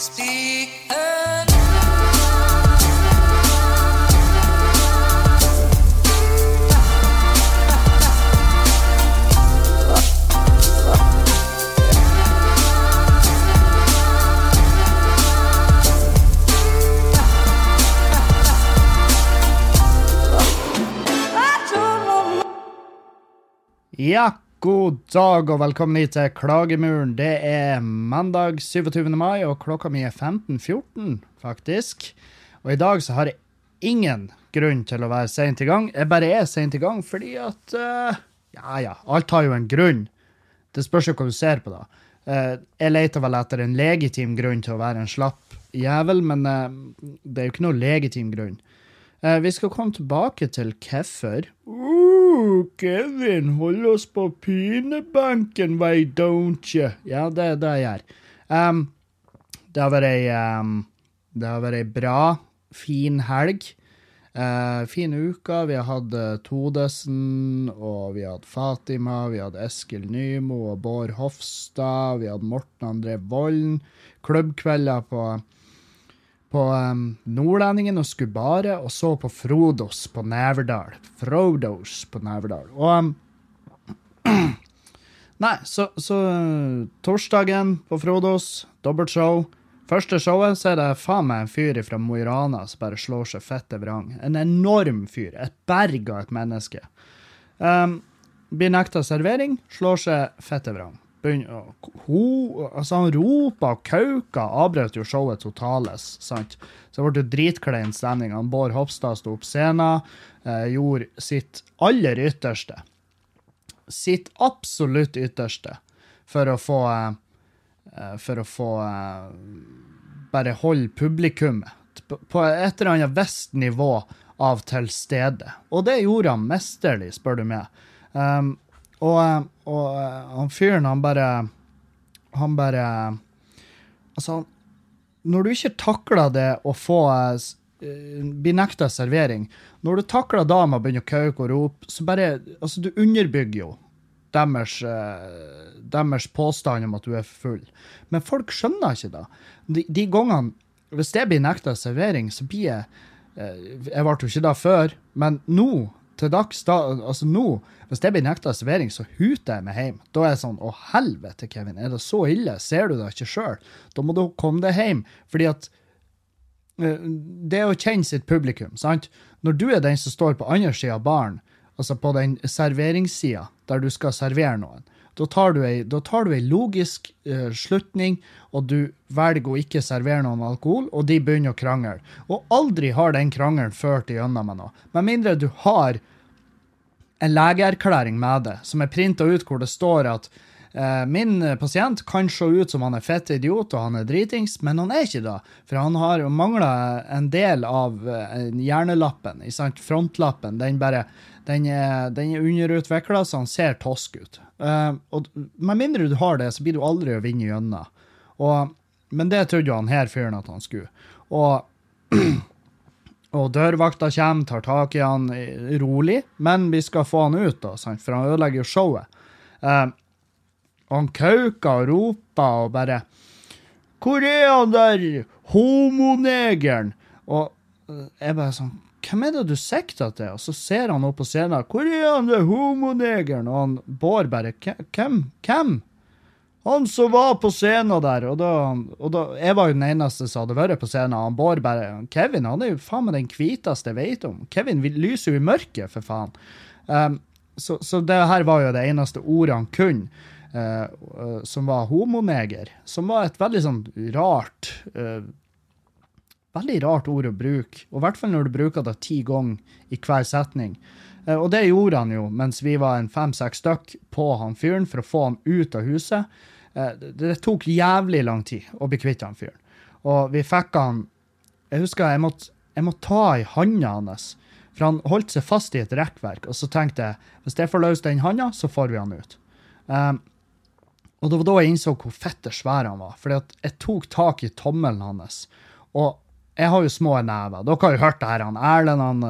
Speak Ja, god dag og velkommen hit til Klagemuren. Det er mandag 27. mai, og klokka mi er 15.14, faktisk. Og i dag så har jeg ingen grunn til å være seint i gang. Jeg bare er seint i gang fordi at uh, Ja, ja, alt har jo en grunn. Det spørs jo hva du ser på, da. Uh, jeg leter vel etter en legitim grunn til å være en slapp jævel, men uh, det er jo ikke noe legitim grunn. vi skal komme tilbake til hvorfor. Uh, Kevin, hold oss på pinebenken, why don't you? Ja, det er det jeg gjør. Um, det har vært ei um, Det har vært ei bra, fin helg. Uh, fin uke. Vi har hatt uh, Todesen, og vi har hatt Fatima, vi har hatt Eskil Nymo og Bård Hofstad, vi har hatt Morten André Volden. Klubbkvelder på på um, Nordlendingen og Skubare, og så på Frodos på Neverdal. Frodos på Neverdal. Og um, Nei, så, så torsdagen på Frodos, dobbeltshow. Første showet så er det faen meg en fyr fra Mo i Rana som bare slår seg fette vrang. En enorm fyr. Et berg av et menneske. Um, blir nekta servering, slår seg fette vrang begynner ho, altså Han roper og kauka, avbrøt jo showet totales. sant? Så det ble dritklein stemning. Han Bård Hopstad sto opp scenen, eh, gjorde sitt aller ytterste. Sitt absolutt ytterste for å få eh, For å få eh, bare holde publikummet på et eller annet visst nivå av til stede. Og det gjorde han mesterlig, spør du meg. Um, og, eh, og eh, han fyren, han bare Han bare Altså, når du ikke takler det å få eh, bli nekta servering, når du takler da med å begynne å kauke og rope, så bare Altså, du underbygger jo deres, deres påstand om at du er full. Men folk skjønner ikke det. De, de gangene Hvis det blir nekta servering, så blir jeg Jeg ble jo ikke det før, men nå til dags da, altså nå, hvis det blir nekta servering, så huter jeg meg hjem. Da er jeg sånn Å, helvete, Kevin, er det så ille? Ser du det ikke sjøl? Da må du komme deg hjem. Fordi at uh, Det er å kjenne sitt publikum, sant? Når du er den som står på andre sida av baren, altså på den serveringssida der du skal servere noen, da tar du ei, tar du ei logisk uh, slutning, og du velger å ikke servere noen alkohol, og de begynner å krangle. Og aldri har den krangelen ført igjennom med noe. Med mindre du har en legeerklæring med det, som er printa ut hvor det står at uh, min pasient kan se ut som han er fett idiot og han er dritings, men han er ikke det. For han har mangla en del av uh, hjernelappen, frontlappen. Den bare den er, den er underutvikla, så han ser tosk ut. Uh, og Med mindre du har det, så blir du aldri å vinne gjennom. Og, men det trodde jo han her fyren at han skulle. Og, og dørvakta kommer, tar tak i han rolig, men vi skal få han ut, da, sant? for han ødelegger jo showet. Uh, han kauker og roper og bare Hvor er han der homonegeren? Og jeg bare sånn hvem er det du sikter til? Og så ser han opp på scenen. Hvor er han der homonegeren? Og han Bård bare Hvem? Hvem? Han som var på scenen der. Og da, og da Jeg var jo den eneste som hadde vært på scenen. Han Bård bare Kevin han er jo faen meg den hviteste jeg vet om. Kevin lyser jo i mørket, for faen. Um, så, så, det her var jo det eneste ordet han kunne. Uh, uh, som var homoneger. Som var et veldig sånn rart uh, Veldig rart ord å bruke, og i hvert fall når du bruker det ti ganger i hver setning. Eh, og det gjorde han jo mens vi var en fem-seks stykk på han fyren for å få han ut av huset. Eh, det tok jævlig lang tid å bli kvitt han fyren. Og vi fikk han Jeg husker jeg måtte, jeg måtte ta i handa hans, for han holdt seg fast i et rekkverk. Og så tenkte jeg hvis jeg får løst den handa, så får vi han ut. Um, og det var da jeg innså hvor fette svær han var. Fordi jeg tok tak i tommelen hans. Og jeg har jo små never. Dere har jo hørt det her. Han Erlend han,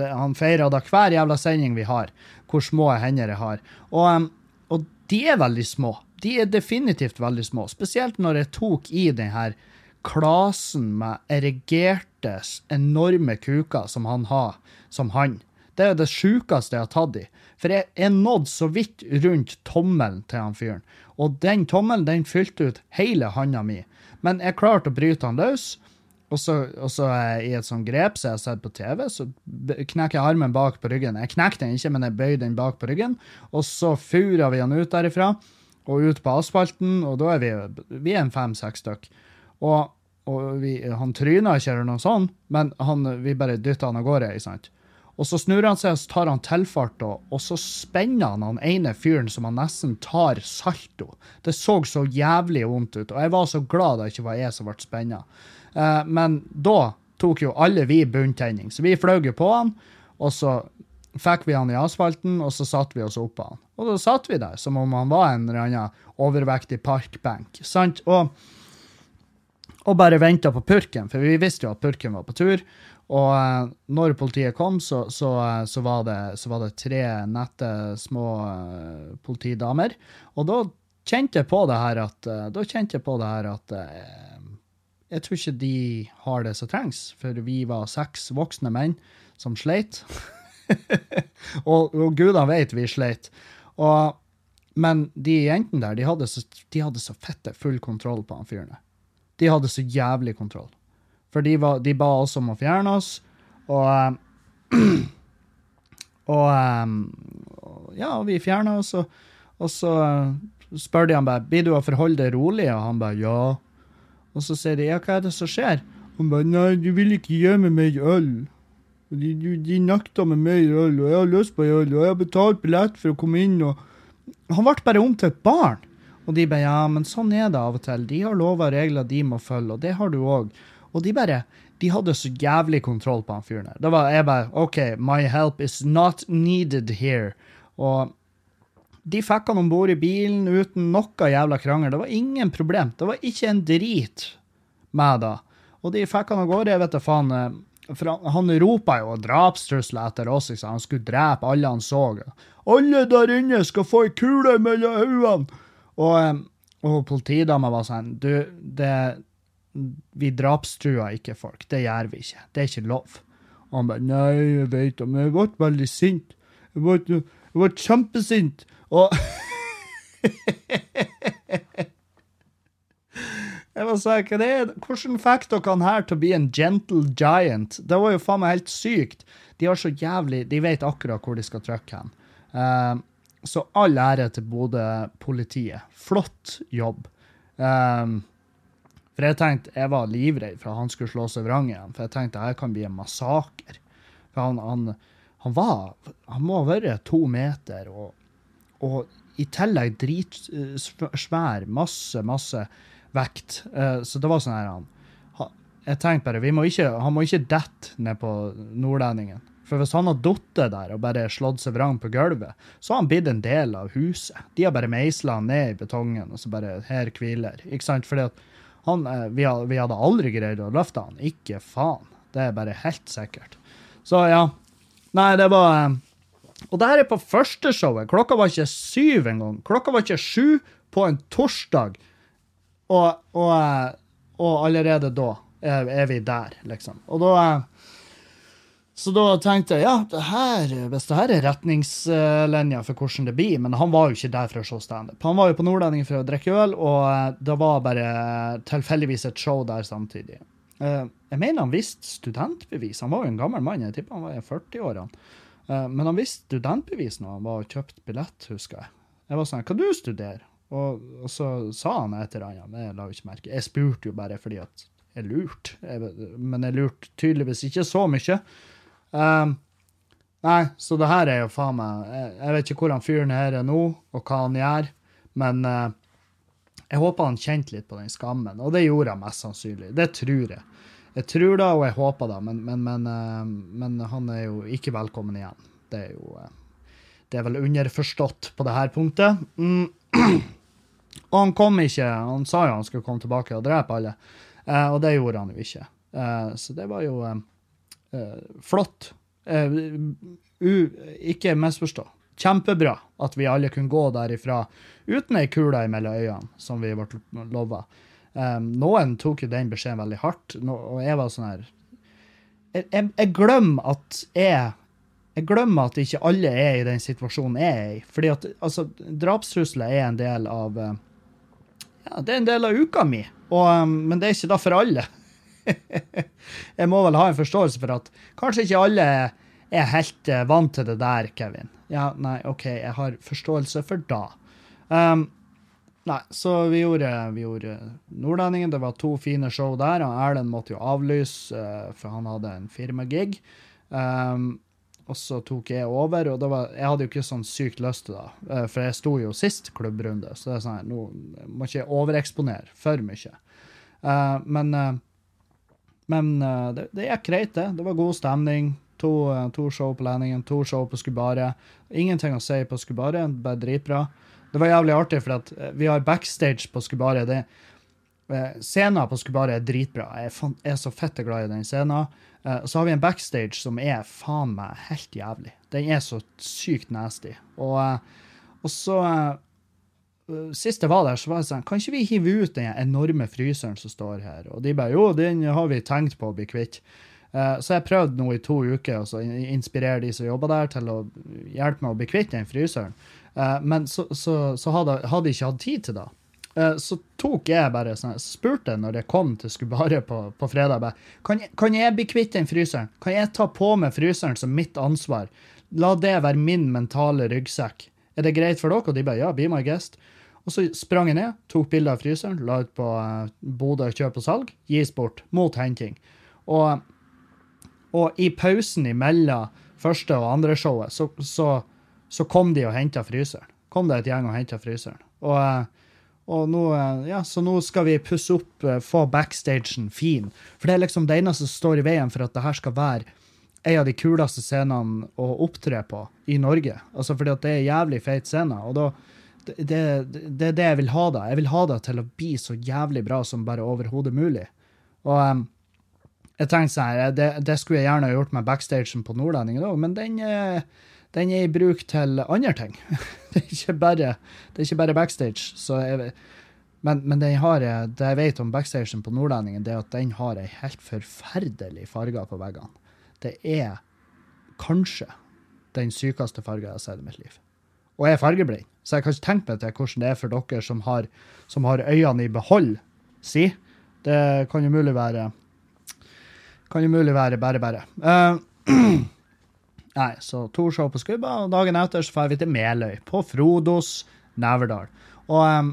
eh, han feirer da hver jævla sending vi har, hvor små hender jeg har. Og, og, de er veldig små. De er definitivt veldig små. Spesielt når jeg tok i den her klasen med erigerte, enorme kuker som han har, som han. Det er det sjukeste jeg har tatt i. For jeg, jeg nådde så vidt rundt tommelen til han fyren. Og den tommelen den fylte ut hele handa mi. Men jeg klarte å bryte han løs. Og så, i et sånt grep som jeg har sett på TV, så knekker jeg armen bak på ryggen. Jeg knekker den ikke, men jeg bøyer den bak på ryggen. Og så furer vi han ut derifra, og ut på asfalten, og da er vi, vi er en fem-seks stykk. Og, og vi, han tryna ikke eller noe sånt, men han, vi bare dytta han av gårde. sant? Og så snur han seg og tar han tilfart, og, og så spenner han han ene fyren som han nesten tar salto. Det så så jævlig vondt ut, og jeg var så glad det ikke var jeg som ble spenna. Eh, men da tok jo alle vi bunntenning, så vi fløy jo på han, og så fikk vi han i asfalten, og så satte vi oss opp på han. Og da satt vi der som om han var en eller annen overvektig parkbenk. sant? Og og bare venta på purken, for vi visste jo at purken var på tur. Og eh, når politiet kom, så, så, eh, så, var det, så var det tre nette, små politidamer. Og da kjente jeg på det her at Da kjente jeg på det her at jeg tror ikke de har det som trengs, for vi var seks voksne menn som sleit. og, og gudene vet vi sleit. Og, men de jentene der, de hadde, så, de hadde så fette full kontroll på han fyren. De hadde så jævlig kontroll. For de, var, de ba oss om å fjerne oss, og Og eh, ja, vi fjerna oss, og, og så eh, spør de han bare blir du å forholde deg rolig, og han bare ja. Og så sier de ja, hva er det som skjer? Han bare nei, du vil ikke gi meg mer øl. De, de, de nekta meg mer øl, og jeg har lyst på øl, og jeg har betalt billett for å komme inn, og Han ble bare om til et barn. Og de bare ja, men sånn er det av og til. De har lover og regler de må følge, og det har du òg. Og de bare De hadde så jævlig kontroll på han fyren her. Det var jeg bare OK, my help is not needed here. Og de fikk han om bord i bilen uten noe jævla krangel. Det var ingen problem. Det var ikke en drit med det. Og de fikk han av gårde, jeg vet da faen. eh, For han, han ropa jo drapstrusler etter oss. Ikke sant? Han skulle drepe alle han så. Alle der inne skal få ei kule mellom øynene! Og, eh, og politidama var sånn Du, det Vi drapstruer ikke folk. Det gjør vi ikke. Det er ikke lov. Og han bare Nei, jeg vet det, men jeg ble veldig sint. Jeg ble, jeg ble kjempesint. Og Jeg var hva det er? Hvordan fikk dere han her til å bli en gentle giant? Det var jo faen meg helt sykt. De har så jævlig De vet akkurat hvor de skal trykke hen. Uh, så all ære til Bodø-politiet. Flott jobb. Um, for jeg tenkte, jeg var livredd for at han skulle slå seg vrang igjen. For jeg tenkte her kan bli en massaker. For han, han, han var Han må ha vært to meter, og, og i tillegg dritsvær. Masse, masse vekt. Eh, så det var sånn her han, Jeg tenkte bare må ikke, Han må ikke dette ned på nordlendingen. For hvis han har falt der og bare slått seg vrang på gulvet, så har han blitt en del av huset. De har bare meisla han ned i betongen og så bare Her hviler. Ikke sant? Fordi at han, eh, vi, hadde, vi hadde aldri greid å løfte han. Ikke faen. Det er bare helt sikkert. Så ja. Nei, det var eh, Og det her er på første showet. Klokka var ikke syv engang. Klokka var ikke sju på en torsdag. Og, og, og allerede da er, er vi der, liksom. Og da Så da tenkte jeg ja, det her, hvis det her er retningslinja for hvordan det blir Men han var jo ikke der for å se standup. Han var jo på Nordlendingen for å drikke øl, og eh, det var bare tilfeldigvis et show der samtidig. Eh, Jeg mener han visste studentbevis. Han var jo en gammel mann, jeg tipper han var i 40-årene. Eh, Men han visste studentbevis når han var og kjøpte billett, husker jeg. Jeg var sånn, hva du studerer? Og, og så sa han et eller annet, men jeg la jo ikke merke. Jeg spurte jo bare fordi at jeg lurte. Men jeg lurte tydeligvis ikke så mye. Um, nei, så det her er jo faen meg Jeg, jeg vet ikke hvor han fyren her er nå, og hva han gjør, men uh, jeg håper han kjente litt på den skammen, og det gjorde han mest sannsynlig. Det tror jeg. Jeg tror det, og jeg håper det, men, men, men, eh, men han er jo ikke velkommen igjen. Det er jo eh, Det er vel underforstått på det her punktet. Mm. Og han kom ikke. Han sa jo han skulle komme tilbake og drepe alle, eh, og det gjorde han jo ikke. Så det var jo flott. Ikke misforstå. Kjempebra at vi alle kunne gå derifra uten ei kule mellom øynene, som vi ble lova. Um, noen tok jo den beskjeden veldig hardt, og jeg var sånn her Jeg, jeg, jeg glemmer at jeg jeg glemmer at ikke alle er i den situasjonen jeg er i. Fordi at altså, drapstrusler er en del av eh, Ja, det er en del av uka mi, og, men det er ikke da for alle. jeg må vel ha en forståelse for at kanskje ikke alle er helt uh, vant til det der, Kevin. Ja, nei, OK, jeg har forståelse for da. Um, nei, så vi gjorde, gjorde Nordlendingen. Det var to fine show der. og Erlend måtte jo avlyse, uh, for han hadde en firmagig. Um, og så tok jeg over, og var, jeg hadde jo ikke sånn sykt lyst til det, eh, for jeg sto jo sist klubbrunde, så det er sånn nå må ikke jeg overeksponere for mye. Uh, men uh, men uh, det, det, gikk greit, det. Det var god stemning. To, to show på Lendingen, to show på Skubare. Ingenting å si på Skubare, bare dritbra. Det var jævlig artig, for vi har backstage på Skubare. Det, scenen på Skubare er dritbra. Jeg er så fette glad i den scenen. Uh, så har vi en backstage som er faen meg helt jævlig. Den er så sykt nasty. Og, og så Sist jeg var der, så var jeg sånn Kan ikke vi hive ut den enorme fryseren som står her? Og de bare Jo, den har vi tenkt på å bli kvitt. så jeg prøvde nå i to uker å inspirere de som jobber der, til å hjelpe meg å bli kvitt den fryseren. Men så, så, så hadde jeg ikke hatt tid til det. Eh, så tok jeg bare sånn, spurte når jeg kom til Skubare på, på fredag bare, kan, jeg, kan jeg bli kvitt den fryseren? Kan jeg ta på meg fryseren som mitt ansvar? La det være min mentale ryggsekk. Er det greit for dere? Og de bare ja, be my guest. Og så sprang jeg ned, tok bilde av fryseren, la ut på uh, Bodø kjøp og salg, gis bort, mot henting. Og, og i pausen imellom første og andre showet, så, så, så kom de og henta fryseren. Kom det et gjeng og henta fryseren. Og uh, og nå, eh, ja, så nå skal vi pusse opp, eh, få backstagen fin. For det er liksom det eneste som står i veien for at det her skal være en av de kuleste scenene å opptre på i Norge. Altså fordi at det er jævlig feit scene. Og da, det, det, det, er det jeg vil ha da. Jeg vil ha det til å bli så jævlig bra som bare overhodet mulig. Og um, jeg tenkte sånn det, det, skulle jeg gjerne ha gjort med backstagen på Nordlendingen òg, men den eh, den er i bruk til andre ting. det, er bare, det er ikke bare backstage. Jeg, men, men har, det jeg vet om backstagen på Nordlendingen, det er at den har ei helt forferdelig farge på veggene. Det er kanskje den sykeste farga jeg har sett i mitt liv. Og jeg er fargeblind, så jeg kan ikke tenke meg til hvordan det er for dere som har, som har øynene i behold. Si. Det kan jo mulig være Kan jo mulig være bare, bare. Uh, Nei, så to show på Skubba, og dagen etter så drar vi til Meløy, på Frodos Neverdal. Og,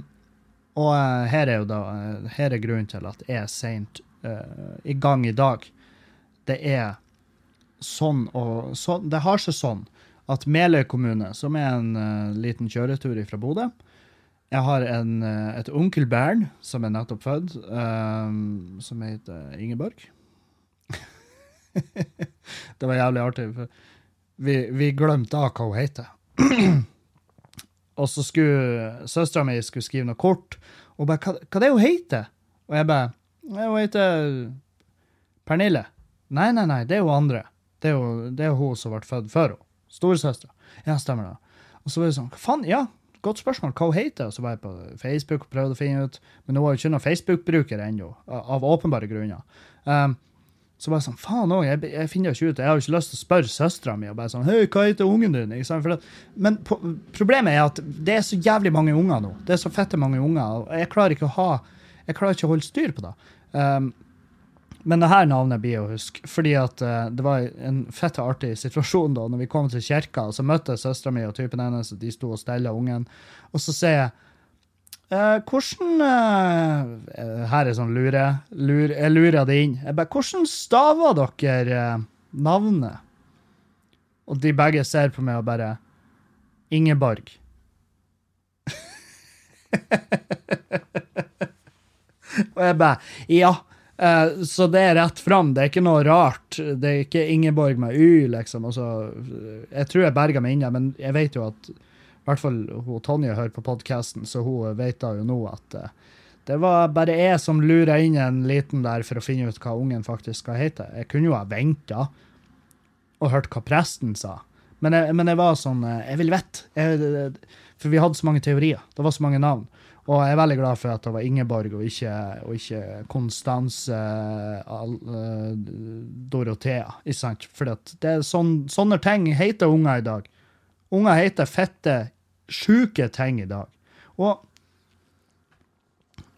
og uh, her er jo da uh, her er grunnen til at jeg er seint uh, i gang i dag. Det er sånn og sånn Det har seg sånn at Meløy kommune, som er en uh, liten kjøretur fra Bodø Jeg har en, et onkel Bernt som er nettopp født, som heter Ingeborg. det var jævlig artig. for vi, vi glemte hva hun heter. og så skulle søstera mi skrive noe kort, og bare hva, hva det er hun heter? Og jeg bare Hun heter Pernille. Nei, nei, nei, det er hun andre. Det er, jo, det er hun som ble født før henne. Storesøstera. Ja, stemmer det. Og så var det sånn Hva faen? Ja, godt spørsmål. Hva hun heter Og så var jeg på Facebook og prøvde å finne ut. Men hun har jo ikke noen Facebook-bruker ennå, av åpenbare grunner. Um, så bare sånn, faen òg, jeg, jeg, finner ikke ut Jeg har jo ikke lyst til å spørre søstera mi og bare sånn Hei, hva heter ungen din? Det, men på, problemet er at det er så jævlig mange unger nå. Det er så fette mange unger. og Jeg klarer ikke å ha Jeg klarer ikke å holde styr på det. Um, men det her navnet blir å huske, fordi at uh, det var en fette artig situasjon da når vi kom til kirka, og så møtte søstera mi og typen hennes, de sto og stella ungen, og så sier jeg Uh, hvordan uh, Her er sånn lure, lure Jeg lurer det inn. Jeg bare, hvordan staver dere uh, navnet? Og de begge ser på meg og bare Ingeborg. og jeg bare Ja. så det er rett fram. Det er ikke noe rart. Det er ikke Ingeborg med Y, liksom. Altså, jeg tror jeg berga meg inne, men jeg vet jo at i hvert fall hun, Tonje hører på podkasten, så hun vet da jo nå at uh, det var bare jeg som lura inn en liten der for å finne ut hva ungen faktisk skal hete. Jeg kunne jo ha venta og hørt hva presten sa. Men jeg, men jeg var sånn eh, Jeg vil vite. For vi hadde så mange teorier. Det var så mange navn. Og jeg er veldig glad for at det var Ingeborg og ikke, og ikke Konstanse uh, Dorothea. For sånn, sånne ting heter unger i dag. Unger heter fette, sjuke ting i dag. Og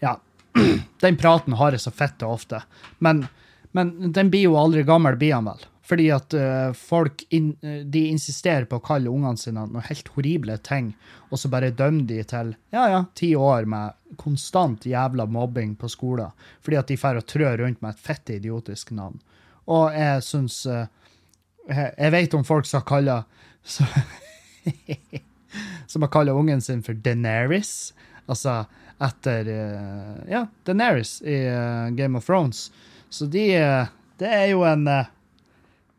ja, den praten har jeg så fette ofte. Men, men den blir jo aldri gammel, blir han vel. Fordi at uh, folk in, uh, de insisterer på å kalle ungene sine noe helt horrible ting, og så bare dømmer de til ja, ja, ti år med konstant jævla mobbing på skolen, fordi at de får trø rundt med et fette idiotisk navn. Og jeg syns uh, jeg, jeg, vet om folk som kaller Som har kalla ungen sin for Deneris, altså etter Ja, Deneris i Game of Thrones. Så de Det er jo en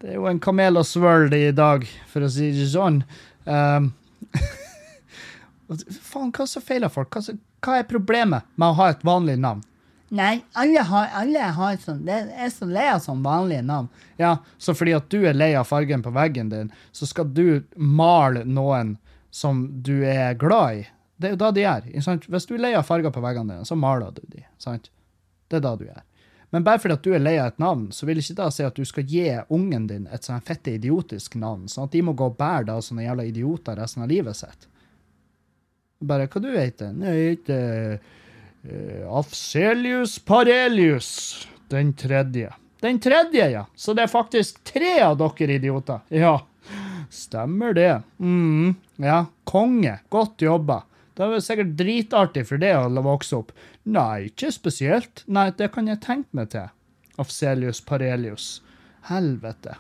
det er jo en kamel og svøl i dag, for å si det sånn. Um, faen, hva så feiler folk? Hva, hva, er problemet med å ha et vanlig navn? Nei, alle har, alle har sånn Det er så lei av sånn vanlige navn. Ja, så fordi at du er lei av fargen på veggen din, så skal du male noen som du er glad i. Det er jo da de gjør. Hvis du er lei av farger på veggene dine, så maler du de. Sant? Det er da du gjør. Men bare fordi at du er lei av et navn, så vil ikke da si at du skal gi ungen din et sånn fette idiotisk navn, sånn at de må gå og bære da sånne jævla idioter resten av livet sitt. Bare hva du heter Nei, Jeg heter uh, Afselius Parelius den tredje. Den tredje, ja. Så det er faktisk tre av dere idioter. Ja, stemmer det. Mm, ja, konge. Godt jobba. Det var sikkert dritartig for det å vokse opp. Nei, ikke spesielt. Nei, det kan jeg tenke meg til. Afselius Parelius. Helvete.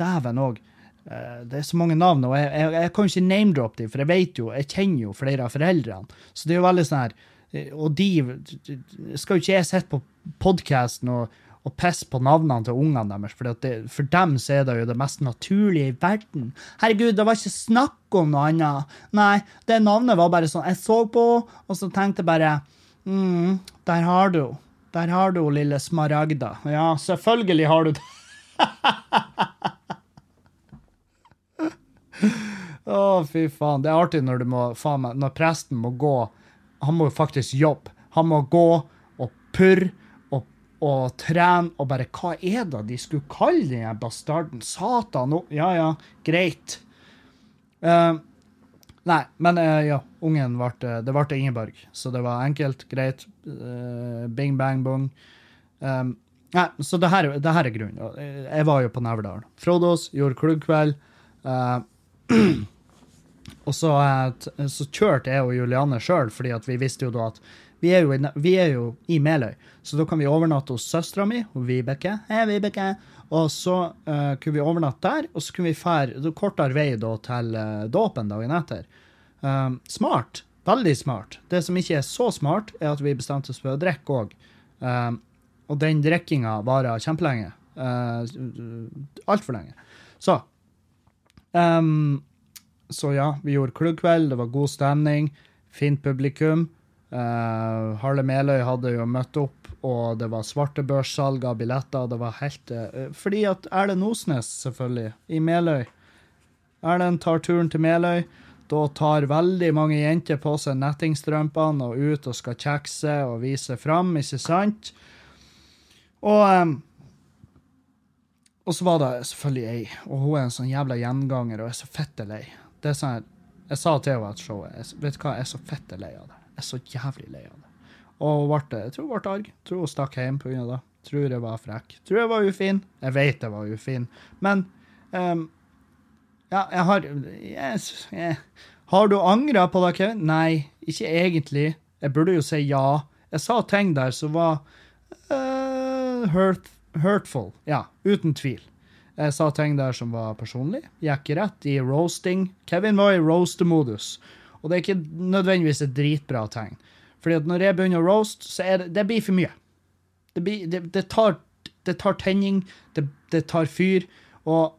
Dæven òg. Eh, det er så mange navn, og jeg, jeg, jeg kan ikke name-droppe dem, for jeg vet jo, jeg kjenner jo flere av foreldrene. Så det er jo veldig sånn her eh, Og de Skal jo ikke jeg sitte på podkasten og og pisse på navnene til ungene deres, for, det, for dem så er det jo det mest naturlige i verden. Herregud, det var ikke snakk om noe annet. Nei, det navnet var bare sånn Jeg så på, og så tenkte jeg bare mm, Der har du Der har du lille Smaragda. Ja, selvfølgelig har du det. Å, oh, fy faen. Det er artig når, må, faen, når presten må gå Han må jo faktisk jobbe. Han må gå og purre og trene og bare Hva er det de skulle kalle den bastarden? Satan! Oh, ja, ja, greit. Uh, nei, men uh, ja, ungen ble Det ble Ingeborg, så det var enkelt, greit. Uh, bing, bang, bong. Um, nei, så det her, det her, er grunnen. Jeg var jo på Neverdal. Frodos gjorde klubbkveld. og så, så, kjørte jeg og Juliane sjøl, fordi vi visste jo da at vi er jo, i, vi er jo i Meløy, så da kan vi overnatte hos søstera mi, Vibeke. Hei, Vibeke. Og så uh, kunne vi overnatte der, og så kunne vi fære kortere vei da, til uh, dåpen dagen etter. Um, smart. Veldig smart. Det som ikke er så smart, er at vi bestemte oss for å drikke òg. Um, og den drikkinga varer kjempelenge. Uh, Altfor lenge. Så um, Så ja, vi gjorde klubbkveld, det var god stemning, fint publikum. Uh, Harle Meløy hadde jo møtt opp, og det var svartebørssalg av billetter. Det var helt uh, Fordi at Erlend Osnes, selvfølgelig, i Meløy. Erlend tar turen til Meløy. Da tar veldig mange jenter på seg nettingstrømpene og ut og skal kjekse og vise fram, ikke sant? Og um, Og så var det selvfølgelig ei, og hun er en sånn jævla gjenganger og er så fette lei. Det er sånn, Jeg sa til henne etter showet jeg, Vet du hva, jeg er så fette lei av det Jeg er så jævlig lei av det. Og ble, jeg tror hun ble arg. Tror hun stakk hjem pga. det. Tror jeg var frekk. Tror jeg var ufin. Jeg vet jeg var ufin. Men um, ja, jeg har yes, jeg, Har du angra på det, Kevin? Nei, ikke egentlig. Jeg burde jo si ja. Jeg sa ting der som var uh, hurt, hurtful. Ja, uten tvil. Jeg sa ting der som var personlig. Gikk rett i roasting. Kevin var i roaster-modus. Og det er ikke nødvendigvis et dritbra tegn. Fordi at når jeg begynner å roast, så er det, det blir for mye. Det, blir, det, det, tar, tar, tenning, det, tar fyr. Og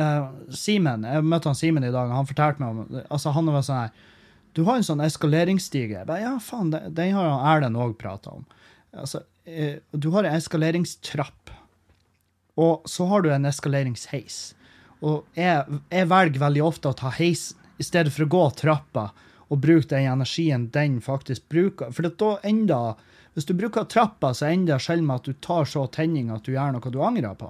uh, Simen, jeg møtte han Simen i dag, og han fortalte meg om altså Han var sånn her Du har en sånn eskaleringsstige. Bare, ja, faen, den har Erlend òg prata om. Altså, uh, du har en eskaleringstrapp, og så har du en eskaleringsheis. Og jeg, jeg velger veldig ofte å ta heisen i stedet for å gå trappa og bruke den energien den faktisk bruker. For da enda, hvis du bruker trappa, så ender det sjelden med at du tar så tenning at du gjør noe du angrer på.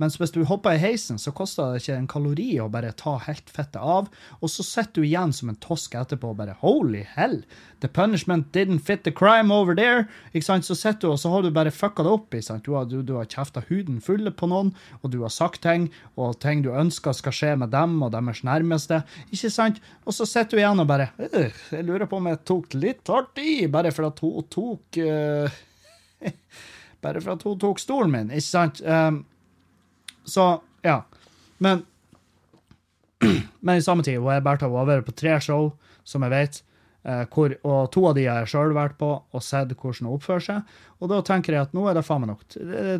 Mens hvis du hopper i heisen, så koster det ikke en kalori å bare ta helt fettet av, og så sitter du igjen som en tosk etterpå og bare holy hell, the punishment didn't fit the crime over there. Ikke sant? Så sitter du, og så har du bare fucka det opp. Ikke sant? Du har, du, har kjefta huden fulle på noen, og du har sagt ting, og ting du ønsker skal skje med dem og deres nærmeste. Ikke sant? Og så sitter du igjen og bare «Øh, Jeg lurer på om jeg tok litt hardt i, bare for at hun tok uh, Bare for at hun tok stolen min, ikke sant? Um, så, ja. Men Men i samme tid, hun er bare over på tre show, som jeg vet, eh, hvor, og to av de har jeg sjøl vært på og sett hvordan hun oppfører seg. Og da tenker jeg at nå er det faen meg nok. Det,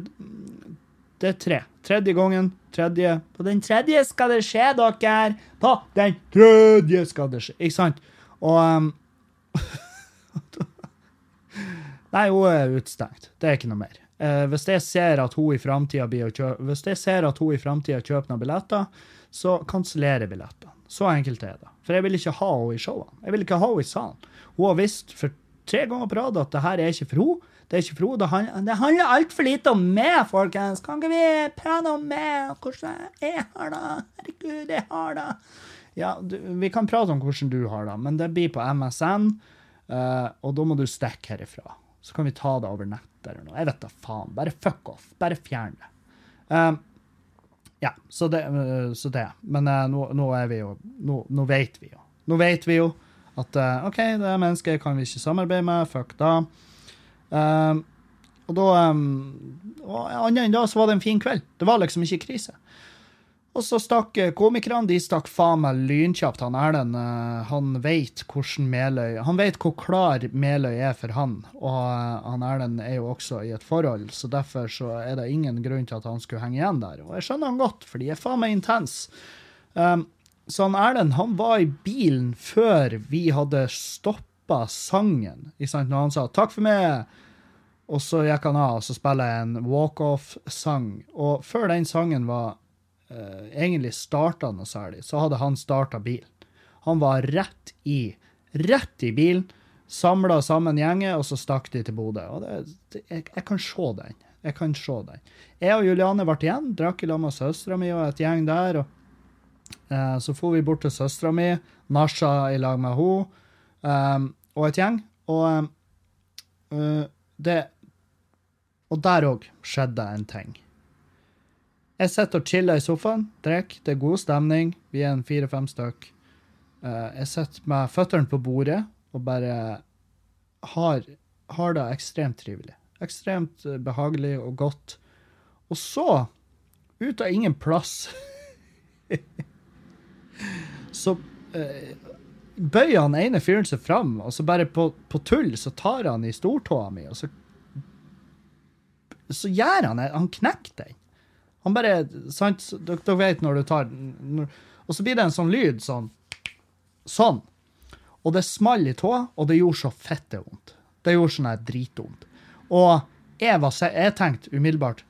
det er tre. Tredje gangen. Tredje. På den tredje skal det skje, dere! På den tredje skal det skje. Ikke sant? Og um, Nei, hun er utestengt. Det er ikke noe mer. Eh, hvis jeg ser at hun i framtida kjøper, kjøper noen billetter, så kansellerer jeg billettene. Så enkelt er det. For jeg vil ikke ha henne i showene. Jeg vil ikke ha henne i salen. Hun har visst for tre ganger på rad at det her er ikke for henne. Det er ikke for henne. Det handler, handler altfor lite om meg, folkens. Kan ikke vi prate om meg, hvordan jeg har det? Herregud, jeg har det. Ja, du, vi kan prate om hvordan du har det, men det blir på MSN, uh, eh, og da må du stikke herifra. Så kan vi ta det over nett eller noe. Jeg vet da faen. Bare fuck off. Bare fjern det. Um, ja, så det, uh, så det. Men uh, nå, nå, er vi jo nå, nå, vet vi jo. Nå vet vi jo at uh, OK, det mennesket kan vi ikke samarbeide med. Fuck da. Um, og da um, og Annet enn da så var det en fin kveld. Det var liksom ikke krise. Og så stakk eh, komikerne de stakk faen meg lynkjapt. Han Erlend eh, han vet hvordan Meløy Han vet hvor klar Meløy er for han. Og eh, han Erlend er jo også i et forhold, så derfor så er det ingen grunn til at han skulle henge igjen der. Og jeg skjønner han godt, for de er faen meg intense. Um, så han Erlend han var i bilen før vi hadde stoppa sangen. Når han sa 'takk for meg', og så gikk han av, og så spiller jeg en walkoff-sang. Og før den sangen var uh, egentlig starta noe særlig, så hadde han starta bilen. Han var rett i, rett i bilen, samla sammen gjengen, og så stakk de til Bodø. Og det, det, jeg, jeg, kan se den. Jeg kan se den. Jeg og Juliane ble igjen, drakk i lag med søstera mi og et gjeng der. og uh, Så for vi bort til søstera mi, Nasha i lag med henne um, og et gjeng. Og uh, det Og der òg skjedde en ting. Jeg sitter og chiller i sofaen, drikker, det er god stemning. Vi er en fire-fem stykk. Uh, jeg sitter med føttene på bordet og bare har, har, det ekstremt trivelig. Ekstremt eh, behagelig og godt. Og så, ut av ingen plass Så uh, bøyer han ene fyren seg fram, og så bare på, på tull så tar han i stortåa mi, og så Så gjør han det. Han knekker den. Han bare sant, dere, vet når du tar når, Og så blir det en sånn lyd sånn. Sånn. Og det small i tåa, og det gjorde så fette vondt. Det gjorde sånn her dritvondt. Og jeg, var, jeg tenkte umiddelbart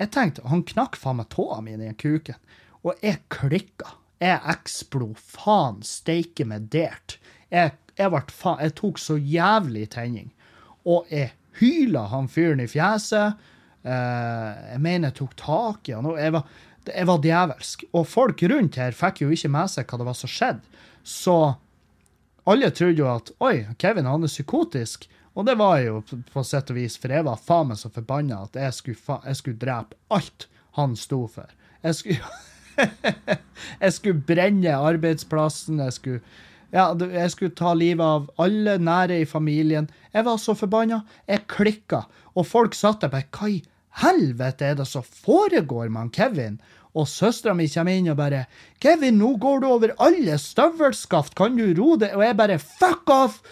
Jeg tenkte, Han knakk faen meg tåa mi i den kuken. Og jeg klikka. Jeg eksplo faen steike meg dert. Jeg, jeg, faen, jeg tok så jævlig tenning. Og jeg hyla han fyren i fjeset. Uh, jeg mener jeg tok tak i han. Jeg var, jeg var djevelsk. Og folk rundt her fikk jo ikke med seg hva det var som skjedde. Så alle trodde jo at oi, Kevin han er psykotisk. Og det var jeg jo på sett og vis, for jeg var faen meg så forbanna at jeg skulle, jeg skulle, drepe alt han sto for. Jeg skulle, jeg skulle brenne arbeidsplassen. Jeg skulle, ja, jeg skulle ta livet av alle nære i familien. Jeg var så forbanna. Jeg klikka. Og folk satt der bare i helvete er det som foregår med Kevin? Og søstera mi kommer inn og bare 'Kevin, nå går du over alle støvelskaft, kan du ro det?' Og jeg bare 'fuck off'!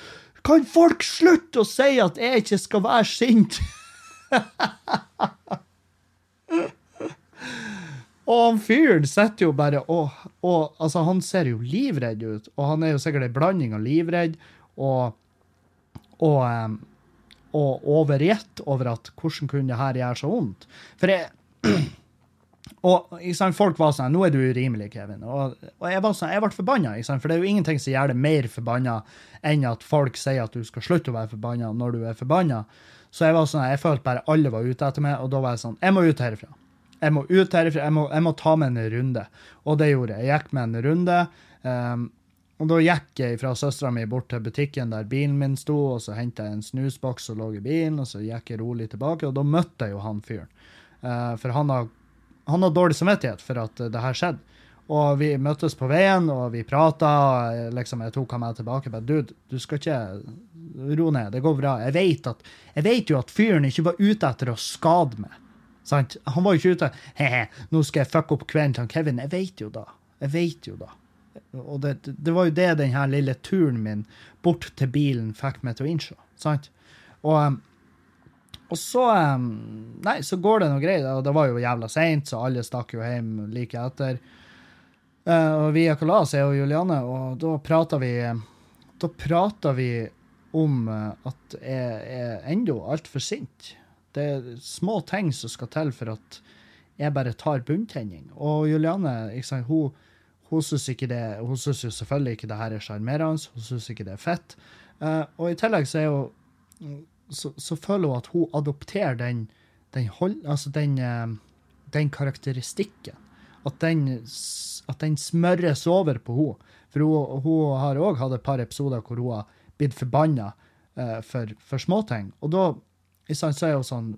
Kan folk slutte å si at jeg ikke skal være sint? og han fyren sitter jo bare og, og, Altså, han ser jo livredd ut, og han er jo sikkert ei blanding av livredd og, og um, og overgitt over at hvordan kunne det her gjøre så vondt? For jeg Og sant, folk var sånn Nå er du urimelig, Kevin. Og, og jeg var sånn, jeg ble forbanna, for det er jo ingenting som gjør det mer forbanna enn at folk sier at du skal slutte å være forbanna når du er forbanna. Så jeg var sånn, jeg følte bare alle var ute etter meg, og da var jeg sånn Jeg må ut herifra. Jeg må ut herifra, jeg må, jeg må ta med en runde. Og det gjorde jeg. Jeg gikk med en runde. Um, og da gikk jeg fra søstera mi bort til butikken der bilen min sto, og så henta jeg en snusboks som lå i bilen, og så gikk jeg rolig tilbake, og da møtte jeg jo han fyren. Uh, for han har, han har, dårlig samvittighet for at det her skjedde. Og vi møttes på veien, og vi prata. Liksom, jeg tok ham med tilbake. Bare, Dude, du skal ikke ro ned. Det går bra. Jeg vet, at, jeg vet jo at fyren ikke var ute etter å skade meg. Sant? Han var jo ikke ute He-he, nå skal jeg fucke opp kvelden til Kevin. Jeg vet jo da. Jeg vet jo da. Og det, det var jo det den her lille turen min bort til bilen fikk meg til å innse. Sant? Og, um, og så um, Nei, så går det noe greit. Og det var jo jævla seint, så alle stakk jo hjem like etter. Uh, og vi i og er jo Juliane, og da prata vi Da prata vi om uh, at jeg er ennå altfor sint. Det er små ting som skal til for at jeg bare tar bunntenning. Og Juliane sant, hun, hun syns det, hun synes jo selvfølgelig ikke det her er sjarmerende, hun syns ikke det er fett. Uh, og i tillegg så er hun så, så, føler hun at hun adopterer den, den, hold, altså den, uh, den karakteristikken. At den, at den, smøres over på henne. For hun, hun har òg hatt et par episoder hvor hun har blitt forbanna uh, for, for småting. Og da så er jo sånn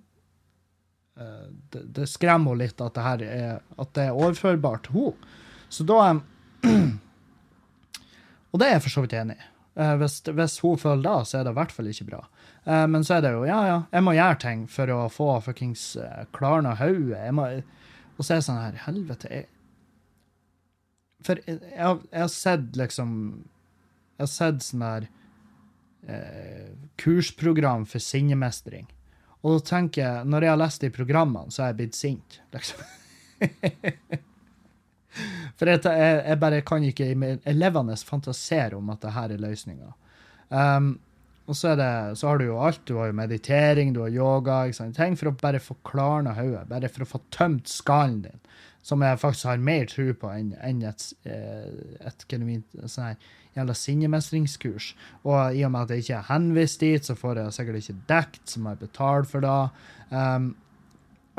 uh, det, det, skremmer henne litt at det her er, at det er overførbart til henne. Så da Og det er jeg for så vidt enig i. Uh, hvis, hvis, hun føler det, så er det i hvert fall ikke bra. Uh, men så er det jo ja, ja, jeg må gjøre ting for å få fuckings uh, klarna hodet. Og så er det sånn her Helvete. Jeg, for jeg, jeg, har sett liksom Jeg har sett sånn her kursprogram for sinnemestring. Og da tenker jeg, når jeg har lest de programmene, så er jeg blitt sint, liksom. For jeg, jeg, bare kan ikke jeg levende fantasere om at det her er løsninga. Um, og så, det, så, har du jo alt. Du har jo meditering, du har yoga. Ting for å bare få klarna hodet. Bare for å få tømt skallen din. Som jeg faktisk har mer tro på enn, enn et, eh, et, genuint sånn sinnemestringskurs. Og i og med at jeg ikke er henvist dit, så får jeg sikkert ikke dekt, som jeg betaler for det. Um,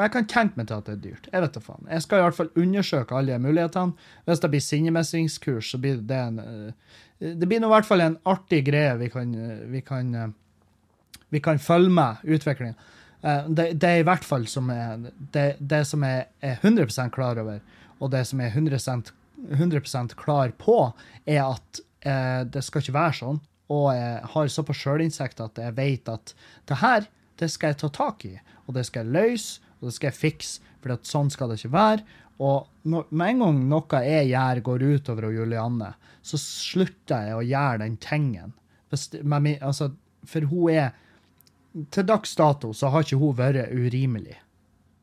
og jeg kan tenke meg til at det er dyrt. Jeg vet da faen. Jeg skal i hvert fall undersøke alle mulighetene. Hvis det blir sinnemestringskurs, så blir det en uh, Det blir nå i hvert fall en artig greie vi kan, vi kan, uh, vi kan følge med utviklinga. Uh, det, det, er i hvert fall som er, det, det som jeg er 100 klar over, og det som jeg er 100, 100% klar på, er at eh, det skal ikke være sånn. Og jeg har såpass sjølinnsikt at jeg vet at det her det skal jeg ta tak i, og det skal jeg løse, og det skal jeg fikse. For sånn skal det ikke være. Og med en gang noe jeg gjør, går utover Julianne, så slutter jeg å gjøre den tingen. Altså, for hun er Til dags dato så har ikke hun vært urimelig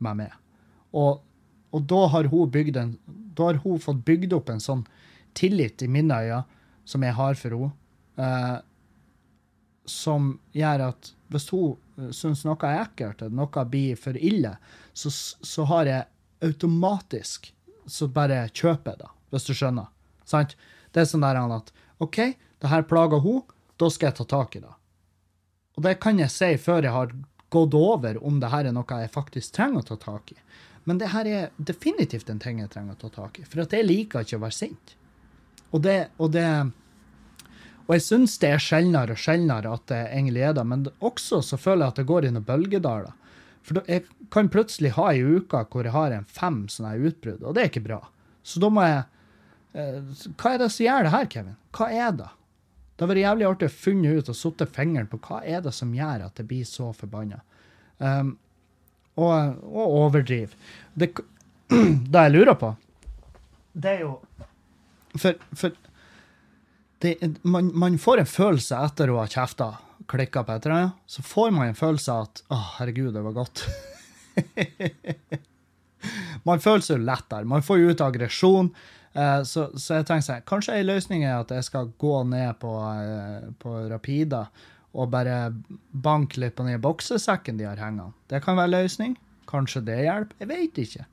med meg. Og, og da har en Da har hun fått bygd opp en sånn tillit i mine øyne som jeg har for henne, eh, som gjør at hvis hun syns noe er ekkelt, at noe blir for ille, så, så har jeg automatisk så bare kjøper jeg det, hvis du skjønner. Sant? Det er sånn der at OK, det her plager hun, da skal jeg ta tak i det. Og det kan jeg si før jeg har gått over om det her er noe jeg faktisk trenger å ta tak i. Men det her er definitivt en ting jeg trenger å ta tak i, for jeg liker ikke å være sint. Og det, og det og jeg syns det er sjeldnere og sjeldnere at det egentlig er det, men også så føler jeg at det går i noen bølgedaler. For jeg kan plutselig ha ei uke hvor jeg har en fem sånne utbrudd, og det er ikke bra. Så da må jeg eh, Hva er det som gjør det her, Kevin? Hva er det? Det hadde vært jævlig artig å funne ut og satt fingeren på hva er det som gjør at det blir så forbanna. Um, og, og overdrive. Det, det jeg lurer på, det er jo for, for det, man, man, får en følelse etter å ha kjefta, klikka på et eller så får man en følelse av at å, herregud, det var godt. man føler seg lettere. Man får jo ut aggresjon. Eh, så, så, jeg tenker sånn, kanskje en løsning er at jeg skal gå ned på, eh, på Rapida og bare banke litt på den boksesekken de har hengende. Det kan være løsning. Kanskje det hjelper. Jeg vet ikke.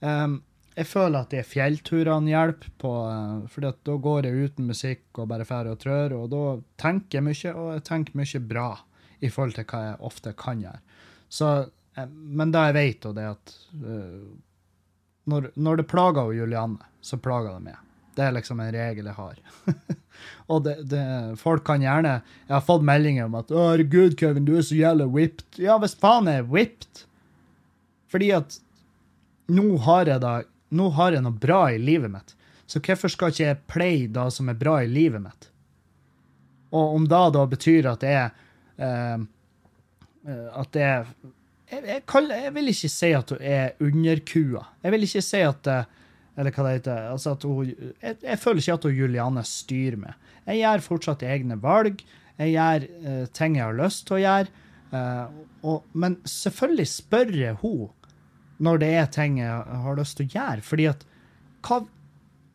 Um, jeg føler at de fjellturene hjelper, på, uh, fordi da går jeg uten musikk og bare drar og trør, og da tenker jeg mye, og jeg tenker mye bra i forhold til hva jeg ofte kan gjøre. Så, uh, men det jeg vet, og det er at uh, når, når, det plager Julianne, så plager det meg. Det er liksom en regel jeg har. og det, det, folk kan gjerne Jeg har fått meldinger om at 'Å, herregud, Kevin, du er så jævla whipped'. Ja, hvis faen jeg er whipped. Fordi at nå har jeg da nå har jeg noe bra i livet mitt. Så hvorfor skal ikke jeg play det som er bra i livet mitt? Og om det da betyr at det er uh, At jeg, jeg, kan, jeg, vil ikke si at hun er underkua. Jeg vil ikke si at uh, eller hva det heter. Altså at hun, jeg, jeg, føler ikke at hun Juliane styrer meg. Jeg gjør fortsatt egne valg. Jeg gjør uh, ting jeg har lyst til å gjøre. Uh, og, men selvfølgelig spør jeg hun når det er ting jeg har lyst til å gjøre. Fordi at hva,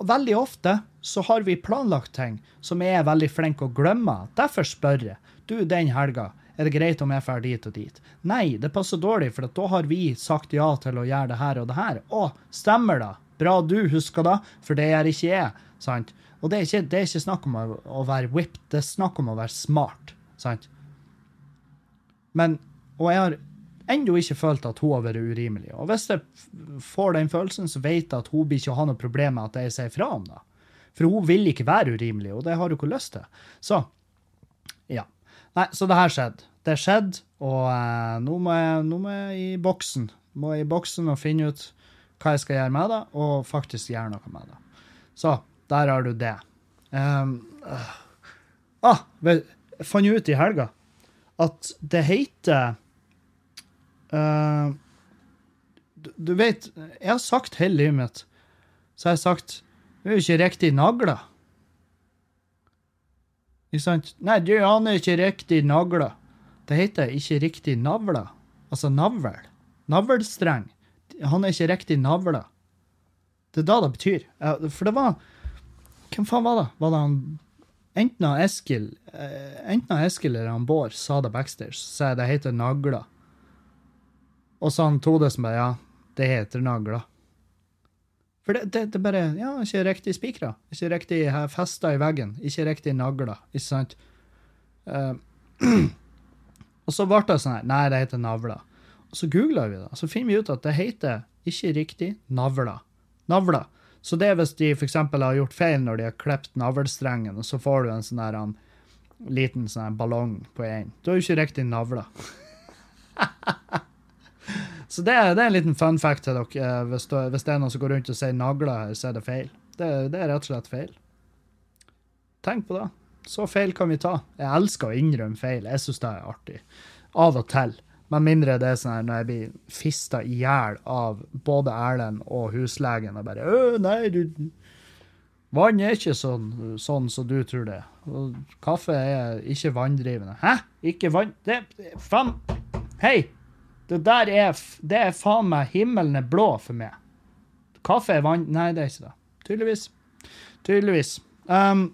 veldig ofte så har vi planlagt ting som jeg er veldig flink å glemme. Derfor spør jeg. Du, den helga, er det greit om jeg drar dit og dit? Nei, det passer dårlig, for da har vi sagt ja til å gjøre det her og det her. Å, stemmer det? Bra du husker det, for det gjør ikke jeg. sant? Og det er ikke, det er ikke snakk om å, å, være whipped, det er snakk om å være smart. sant? Men, Og jeg har ennå ikke følt at hun har vært urimelig. Og hvis jeg får den følelsen, så vet jeg at hun blir ikke ha noe problem med at jeg sier fra om det. For hun vil ikke være urimelig, og det har hun ikke lyst til. Så ja. Nei, så det her skjedde. Det skjedde, og eh, nå, må jeg, nå må jeg i boksen. Må jeg i boksen og finne ut hva jeg skal gjøre med det, og faktisk gjøre noe med det. Så der har du det. Um, uh, ah, jeg fant ut i helga at det heter uh, du, du, vet, jeg har sagt hele livet mitt så har jeg sagt Du er jo ikke riktig nagla. Ikke sant? Nei, du, han er ikke riktig nagla. Det heter ikke riktig navla. Altså navl. Navlstreng han er ikke riktig navla. Det er da det betyr. For det var Hvem faen var det? Var det han Enten Eskil eh, enten Eskil eller han Bård sa det backstage, så jeg det heter nagla. Og så han Tode som bare Ja, det heter nagla. For det, det, det bare Ja, ikke riktig spikra. Ikke riktig festa i veggen. Ikke riktig nagla. Ikke sant? Uh, og så ble det sånn her Nei, det heter navla. Så googla vi det, så finner vi ut at det heter ikke riktig navla. Navla. Så det er hvis de f.eks. har gjort feil når de har klippet navlestrengen, og så får du en sånn der en liten sånn ballong på én. Da er jo ikke riktig navla. så det det er, en liten fun fact til dere. Hvis hvis det er noen som går rundt og sier nagler her, så er det feil. Det, det, er rett og slett feil. Tenk på det. Så feil kan vi ta. Jeg elsker å innrømme feil. Jeg syns det er artig. Av og til. Med mindre det er sånn her når jeg blir fista i hjel av både Erlend og huslegen og bare Ø, nei, du Vann er ikke sånn, sånn som du tror det. Og kaffe er ikke vanndrivende. Hæ? Ikke vann... Det Faen! Hei! Det der er Det er faen meg Himmelen er blå for meg. Kaffe er vann... Nei, det er ikke det. Tydeligvis. Tydeligvis. Um,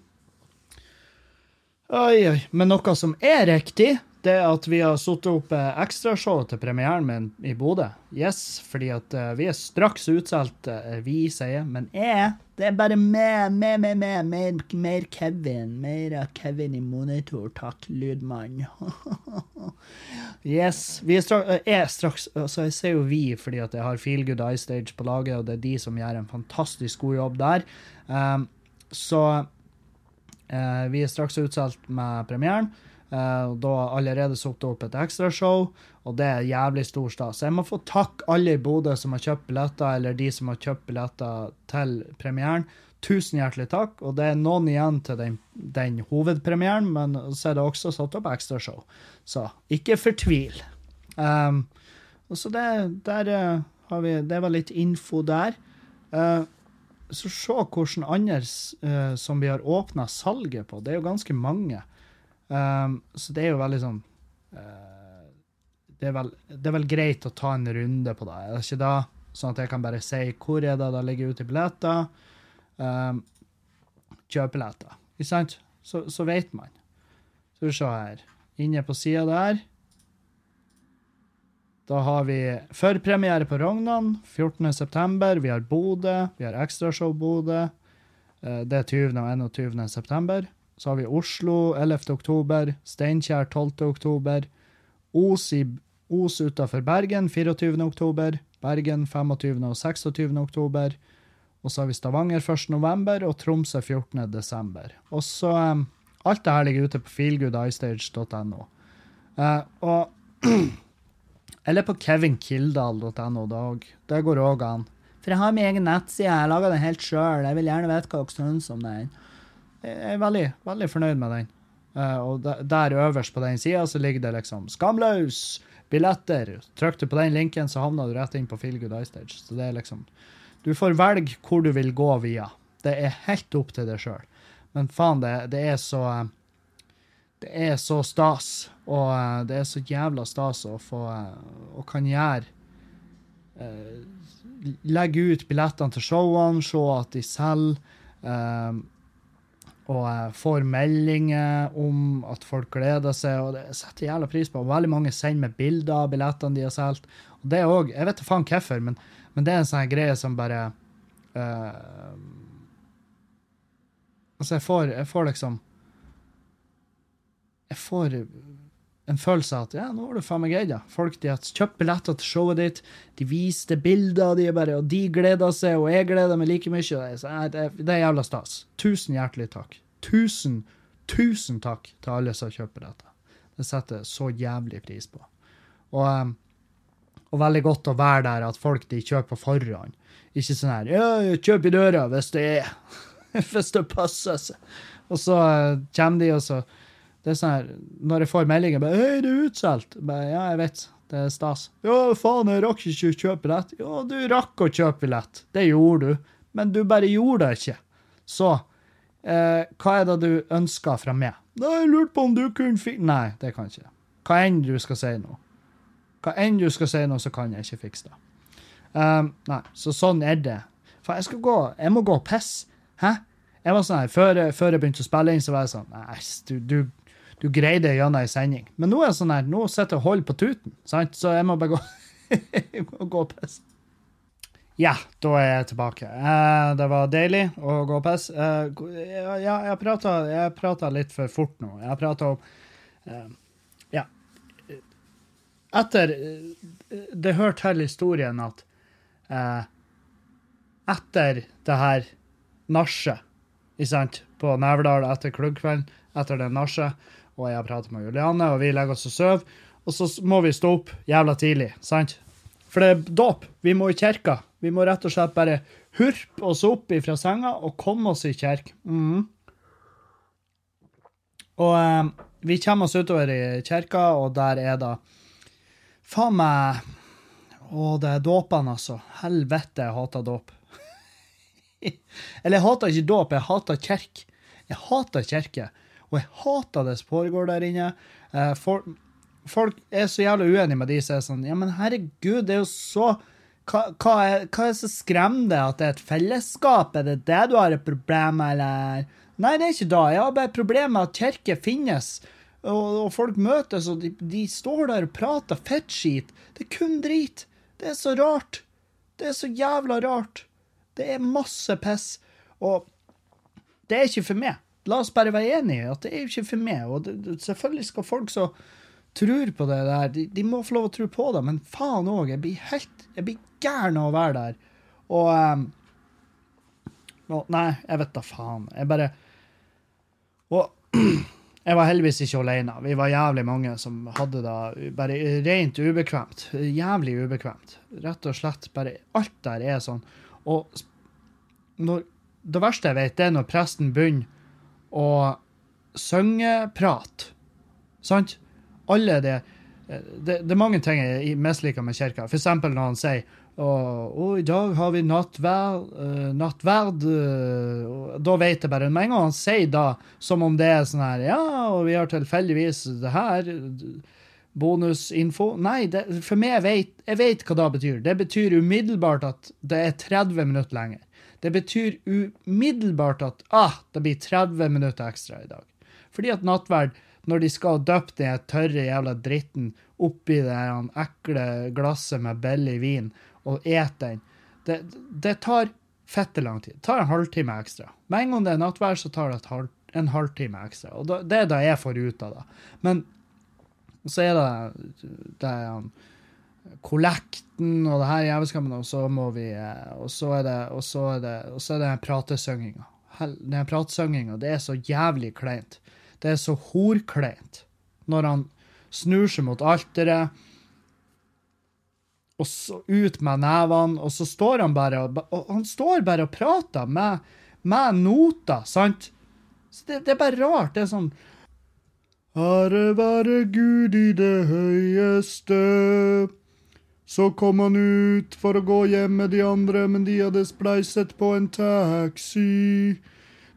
oi, oi. Men noe som er riktig det er at vi har satt opp eh, ekstrashow til premieren min i Bodø. Yes, fordi at uh, vi er straks utsolgt, uh, vi sier. Men jeg, det er bare meg, meg, meg, meg. Mer, mer Kevin. Mer av Kevin i monitor, takk, lydmann. yes. Vi er straks, uh, er straks Så Jeg ser jo vi fordi at jeg har Feel Good Eye Stage på laget, og det er de som gjør en fantastisk god jobb der. Um, så vi er straks utsolgt med premieren. Uh, da har allerede satt opp et ekstrashow, og det er jævlig stor stas. Jeg må få takke alle i Bodø som har kjøpt billetter, eller de som har kjøpt billetter til premieren. Tusen hjertelig takk. Og det er noen igjen til den, den hovedpremieren, men så er det også satt opp ekstrashow. Så ikke fortvil. Um, så det, der uh, vi Det var litt info der. Uh, så se hvordan andre som vi har åpna salget på. Det er jo ganske mange. Um, så det er jo veldig sånn uh, det, er vel, det, er vel, greit å ta en runde på det. Er det ikke da? Sånn at jeg kan bare si hvor er det det ligger ute i billetter. Um, kjøp billetter. Ikke sant? Så, så vet man. Skal vi se her. Inne på sida der Da har vi førpremiere på Rognan 14.9. Vi har Bodø. Vi har ekstrashow Bodø. Eh, Det er 20. og 21. Så har vi Oslo 11. oktober. Steinkjer 12. oktober. Os, i, Os utenfor Bergen 24. oktober. Bergen 25. og 26. oktober. Og så har vi Stavanger 1. november og Tromsø 14. desember. Og så um, Alt det her ligger ute på feelgoodistage.no. Uh, og Eller på kevinkildahl.no. Det, det går òg an. For jeg har min egen nettside. Jeg laga den helt sjøl. Jeg vil gjerne vite hva dere syns om den. Jeg er veldig, veldig fornøyd med den. Uh, og der, der øverst på den sida så ligger det liksom 'Skamløs! Billetter'. Trykk du på den linken, så havner du rett inn på Feel Good Istage. Så det er liksom Du får velge hvor du vil gå via. Det er helt opp til deg sjøl. Men faen, det, det er så Det er så stas. Og uh, det er så jævla stas å få uh, Å kan gjøre Legge ut billettene til showene, se at de selger. Eh, og jeg får meldinger om at folk gleder seg, og det setter jævla pris på. Og veldig mange sender meg bilder av billettene de har solgt. Og det òg Jeg vet da faen hvorfor, men, men det er en sånn greie som bare uh, Altså, jeg får, jeg får liksom Jeg får en følelse av at ja, nå har du faen meg greid det. Folk de har kjøpt billetter til showet ditt, de viste bilder, de bare, og de gleder seg, og jeg gleder meg like mye. Det så, eh, det det er jævla stas. Tusen hjertelig takk. Tusen, tusen takk til alle som kjøper dette. Det setter jeg så jævlig pris på. Og, um, og veldig godt å være der at folk de kjøper på forhånd. Ikke sånn her ja, kjøp i døra hvis det er Hvis det passer seg. Og så uh, kommer de, og så Det er sånn her Når jeg får meldinger bare 'Hei, det er utsolgt'. Ja, jeg vet. Det er stas. Ja, faen, jeg rakk ikke å kjøpe billett. Ja, du rakk å kjøpe billett. Det gjorde du. Men du bare gjorde det ikke. Så eh, hva er det du ønsker fra meg? Nei, jeg lurte på om du kunne fikse Nei, det kan jeg ikke. Hva enn du skal si nå. Hva enn du skal si nå, så kan jeg ikke fikse det. Um, nei, så sånn er det. For jeg skal gå, jeg må gå og pisse. Hæ? Jeg var sånn her, før, før jeg begynte å spille inn, så var jeg sånn Nei, du, du, du greier det gjennom ei sending. Men nå er jeg sånn her, nå sitter jeg og holder på tuten, sant? så jeg må bare gå, gå og pisse. Ja, da er jeg tilbake. Eh, det var deilig å gå og pisse. Eh, ja, jeg prata litt for fort nå. Jeg prata om eh, Ja. Etter eh, Det hører til historien at eh, etter det her nachet, ikke sant, på Neverdal etter klubbkvelden, etter det nachet, og jeg har pratet med Juliane, og vi legger oss og sover, og så må vi stå opp jævla tidlig, sant? For det er dåp. Vi må i kirka. Vi må rett og slett bare hurpe oss opp ifra senga og komme oss i kirke. Mm. Og eh, vi kommer oss utover i kirka, og der er da Faen meg Å, det er dåpene, altså. Helvete, jeg hater dåp. Eller jeg hater ikke dåp, jeg hater kirke. Jeg hater kirke. Og jeg hater det som foregår der inne. Eh, for, folk er så jævla uenige med de som er sånn Ja, men herregud, det er jo så hva, hva, er, hva er skremmer deg? At det er et fellesskap? Er det det du har et problem med, eller? Nei, det er ikke da. Jeg har bare et problem med at kirke finnes, og, og folk møtes, og de, de står der og prater fettskit. Det er kun drit. Det er så rart. Det er så jævla rart. Det er masse piss. Og det er ikke for meg. La oss bare være enige at det er jo ikke for meg. Og det, selvfølgelig skal folk som tror på det der, de, de må få lov å tro på det, men faen òg, jeg blir helt Jeg blir gæren av å være der. Og um, Nei, jeg vet da faen. Jeg bare Og jeg var heldigvis ikke alene. Vi var jævlig mange som hadde det bare rent ubekvemt. Jævlig ubekvemt. Rett og slett bare Alt der er sånn. Og når, det verste jeg vet, det er når presten begynner å syngeprat. Sant? Alle det det, det er mange ting jeg misliker med kirka. Eksempel når han sier Og i dag har vi nattverd, uh, nattverd uh, Da vet jeg bare Med en gang han sier da, som om det er sånn her Ja, og vi har tilfeldigvis det her bonusinfo. Nei, det, for meg vet, jeg vet hva det betyr. Det betyr umiddelbart at det er 30 minutter lenger. Det betyr umiddelbart at ah, det blir 30 minutter ekstra i dag. Fordi at nattverd når de skal dyppe den tørre jævla dritten oppi det ekle glasset med billig vin og ete den. Det, det tar fette lang tid. Det tar en halvtime ekstra. Med en gang det er nattvær, så tar det en halvtime ekstra. Og det er det jeg får ut av det. Men så er det, det kollekten og det her jævelskapen, og så må vi eh, Og så er det, og så er det, og så er det pratesynginga. Den pratesynginga, det er så jævlig kleint. Det er så horkleint. Når han snur seg mot alteret, og så ut med nevene, og så står han bare og, og han står bare og prater med, med noter, sant? Så det, det er bare rart. Det er sånn Ære være Gud i det høyeste. Så kom han ut for å gå hjem med de andre, men de hadde spleiset på en taxi.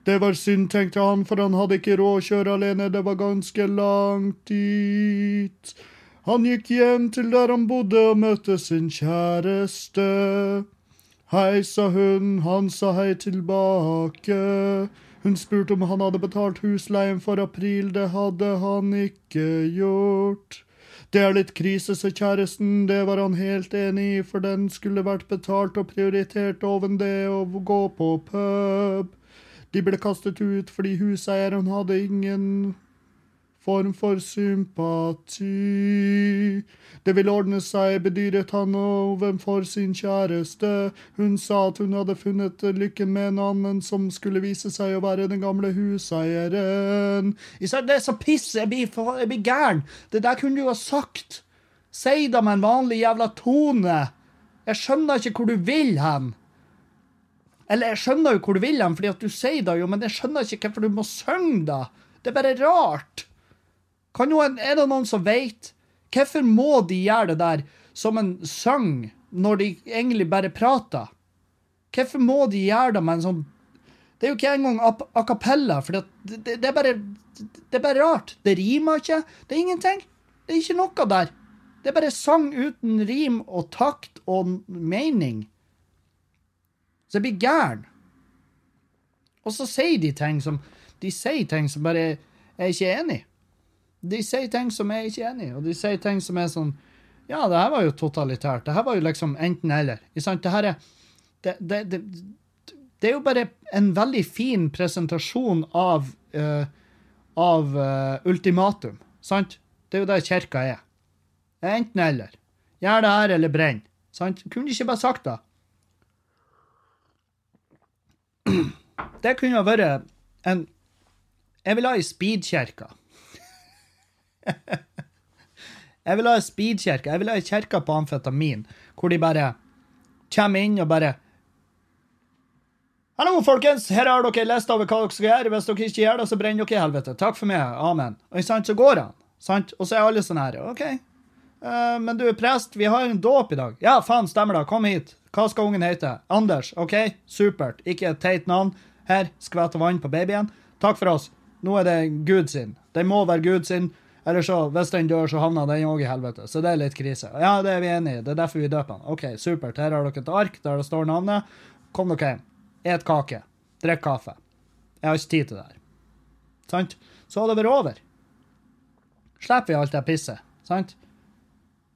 Det var synd, tenkte han, for han hadde ikke råd å kjøre alene, det var ganske langt dit. Han gikk hjem til der han bodde og møtte sin kjæreste. Hei, sa hun, han sa hei tilbake. Hun spurte om han hadde betalt husleien for april, det hadde han ikke gjort. Det er litt krise, sa kjæresten, det var han helt enig i, for den skulle vært betalt og prioritert oven det å gå på pub. De ble kastet ut fordi huseieren hadde ingen form for sympati. Det vil ordne seg, bedyret han overfor sin kjæreste. Hun sa at hun hadde funnet lykken med en annen som skulle vise seg å være den gamle huseieren. Det er så piss, jeg blir, for, jeg blir gæren. Det der kunne du ha sagt. Si det med en vanlig jævla tone. Jeg skjønner ikke hvor du vil hen. Eller jeg skjønner jo hvor du vil hen, fordi at du sier det jo, men jeg skjønner ikke hvorfor du må synge det. Det er bare rart. Noen, er det noen som vet? Hvorfor må de gjøre det der som en sang, når de egentlig bare prater? Hvorfor må de gjøre det med en sånn Det er jo ikke engang a cappella, for det, det, det, er bare, det er bare rart. Det rimer ikke. Det er ingenting. Det er ikke noe der. Det er bare sang uten rim og takt og mening. Så jeg blir gæren. Og så sier de ting som De sier ting som bare er ikke enig. De sier ting som jeg ikke er enig i, og de sier ting som er sånn Ja, det her var jo totalitært. Det her var jo liksom enten-eller. Det her er det, det, det, det, er jo bare en veldig fin presentasjon av uh, av uh, ultimatum, sant? Det er jo det kirka er. Enten-eller. Gjør det her eller brenn. Sant? Kunne de ikke bare sagt det? Det kunne ha vært en Jeg vil ha ei speedkirke. jeg vil ha ei speedkirke. Jeg vil ha ei kirke på amfetamin, hvor de bare kommer inn og bare Hallo, folkens! Her har dere lest over hva dere skal gjøre. Hvis dere ikke gjør det, så brenner dere i helvete. Takk for meg. Amen. Og sant, så går han. Sant? Og så er alle sånn her. OK. Uh, men du er prest, vi har en dåp i dag. Ja, faen, stemmer det. Kom hit. Hva skal ungen hete? Anders. OK? Supert. Ikke et teit navn. Her, skvett vann på babyen. Takk for oss. Nå er det Gud sin. Den må være Gud sin. Eller så, hvis den dør, så havner den òg i helvete. Så det er litt krise. Ja, det er vi enig i. Det er derfor vi døper den. OK, supert. Her har dere et ark der det står navnet. Kom dere hjem. Et kake. Drikk kaffe. Jeg har ikke tid til det her. Sant? Så hadde det vært over. Slipper vi alt det pisset. Sant?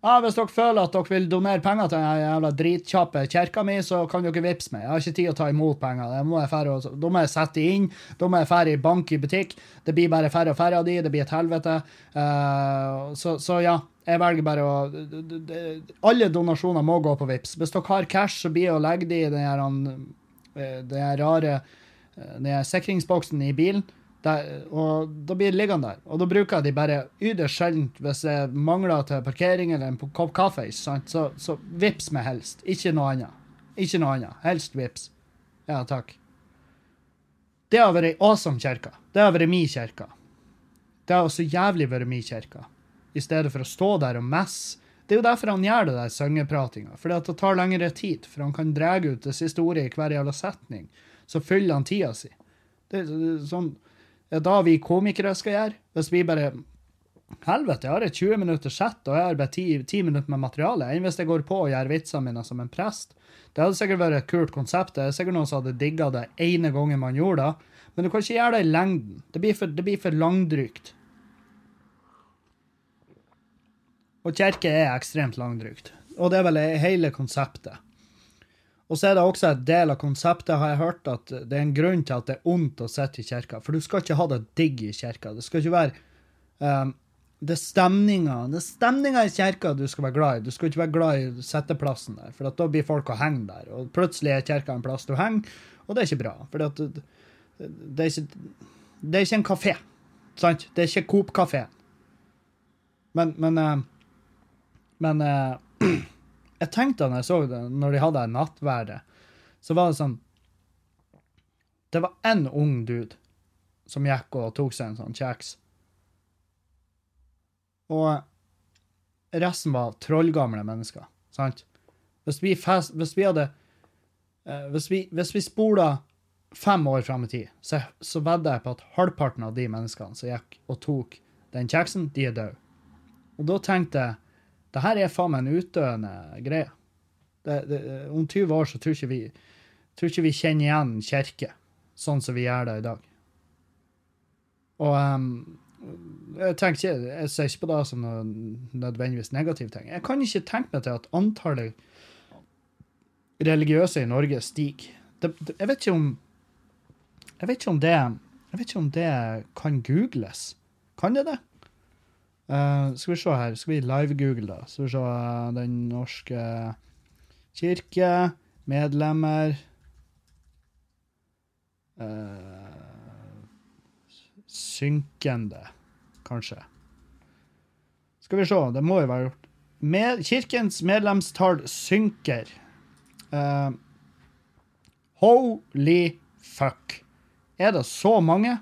Ja, Hvis dere føler at dere vil donere penger til den jævla dritkjappe kirka mi, så kan dere vippse meg. Jeg har ikke tid å ta imot penger. Da må færre, da må jeg sette inn. Da må jeg færre i bank i butikk. Det blir bare færre og færre av de. Det blir et helvete. Uh, så, så, ja, jeg velger bare å Alle donasjoner må gå på VIPS. Hvis dere har cash, så blir det å legge de i den, eh, rare eh, sikringsboksen i bilen. Der, og da blir det liggende der. Og da bruker jeg de bare ytterst sjelden hvis jeg mangler til parkering eller en kopp kaffe. Så, så vips meg helst. Ikke noe annet. Ikke noe annet. Helst vips. Ja, takk. Det har vært ei awesome kirke. Det har vært min kirke. Det har også jævlig vært min kirke. I stedet for å stå der og messe. Det er jo derfor han gjør det der syngepratinga. Fordi at det tar lengre tid. For han kan dra ut det siste ordet i hver jævla setning. Så fyller han tida si. Det, det, sånn er det vi komikere skal gjøre. Hvis vi bare Helvete, jeg har et 20 minutter sett, og jeg har bare 10, 10 minutter med materiale. Enn hvis jeg går på og gjør vitsene mine som en prest? Det hadde sikkert vært et kult konsept. Det er sikkert noen som hadde digga det ene gangen man gjorde det. Men du kan ikke gjøre det i lengden. Det blir for, det blir for langdrygt. Og kirke er ekstremt langdrygt. Og det er vel hele konseptet. Og så er det også et del av konseptet, har jeg hørt, at det er en grunn til at det er ondt å sitte i kirka. For du skal ikke ha det digg i kirka. Det skal ikke være um, Det er stemninga Det er i kirka du skal være glad i. Du skal ikke være glad i setteplassen der, for da blir folk å henge der. Og plutselig er kirka en plass du henger, og det er ikke bra. For det, det, er ikke, det er ikke en kafé. Sant? Det er ikke Coop-kafé. Men, men, men, men uh, Jeg tenkte da jeg så det, når de hadde nattværet, så var det sånn Det var én ung dude som gikk og tok seg en sånn kjeks. Og resten var trollgamle mennesker, sant? Hvis vi, fest, hvis vi hadde eh, Hvis vi, hvis vi spola fem år fram i tid, så, så vedder jeg på at halvparten av de menneskene som gikk og tok den kjeksen, de er døde. Og da tenkte jeg det her er faen meg en utdøende greie. Det, det, om 20 år så tror ikke vi tror ikke vi kjenner igjen kirke sånn som vi gjør det i dag. Og um, jeg tenker ikke, jeg ser ikke på det som noe nødvendigvis negativ ting. Jeg kan ikke tenke meg til at antallet religiøse i Norge stiger. Det, det, jeg vet ikke om jeg vet ikke om det jeg vet ikke om det kan googles. Kan det det? Uh, skal vi se her, skal vi live-google, da? Skal vi se uh, Den norske kirke, medlemmer uh, Synkende, kanskje. Skal vi se, det må jo være gjort. Med, kirkens medlemstall synker. holy fuck. Er det så mange?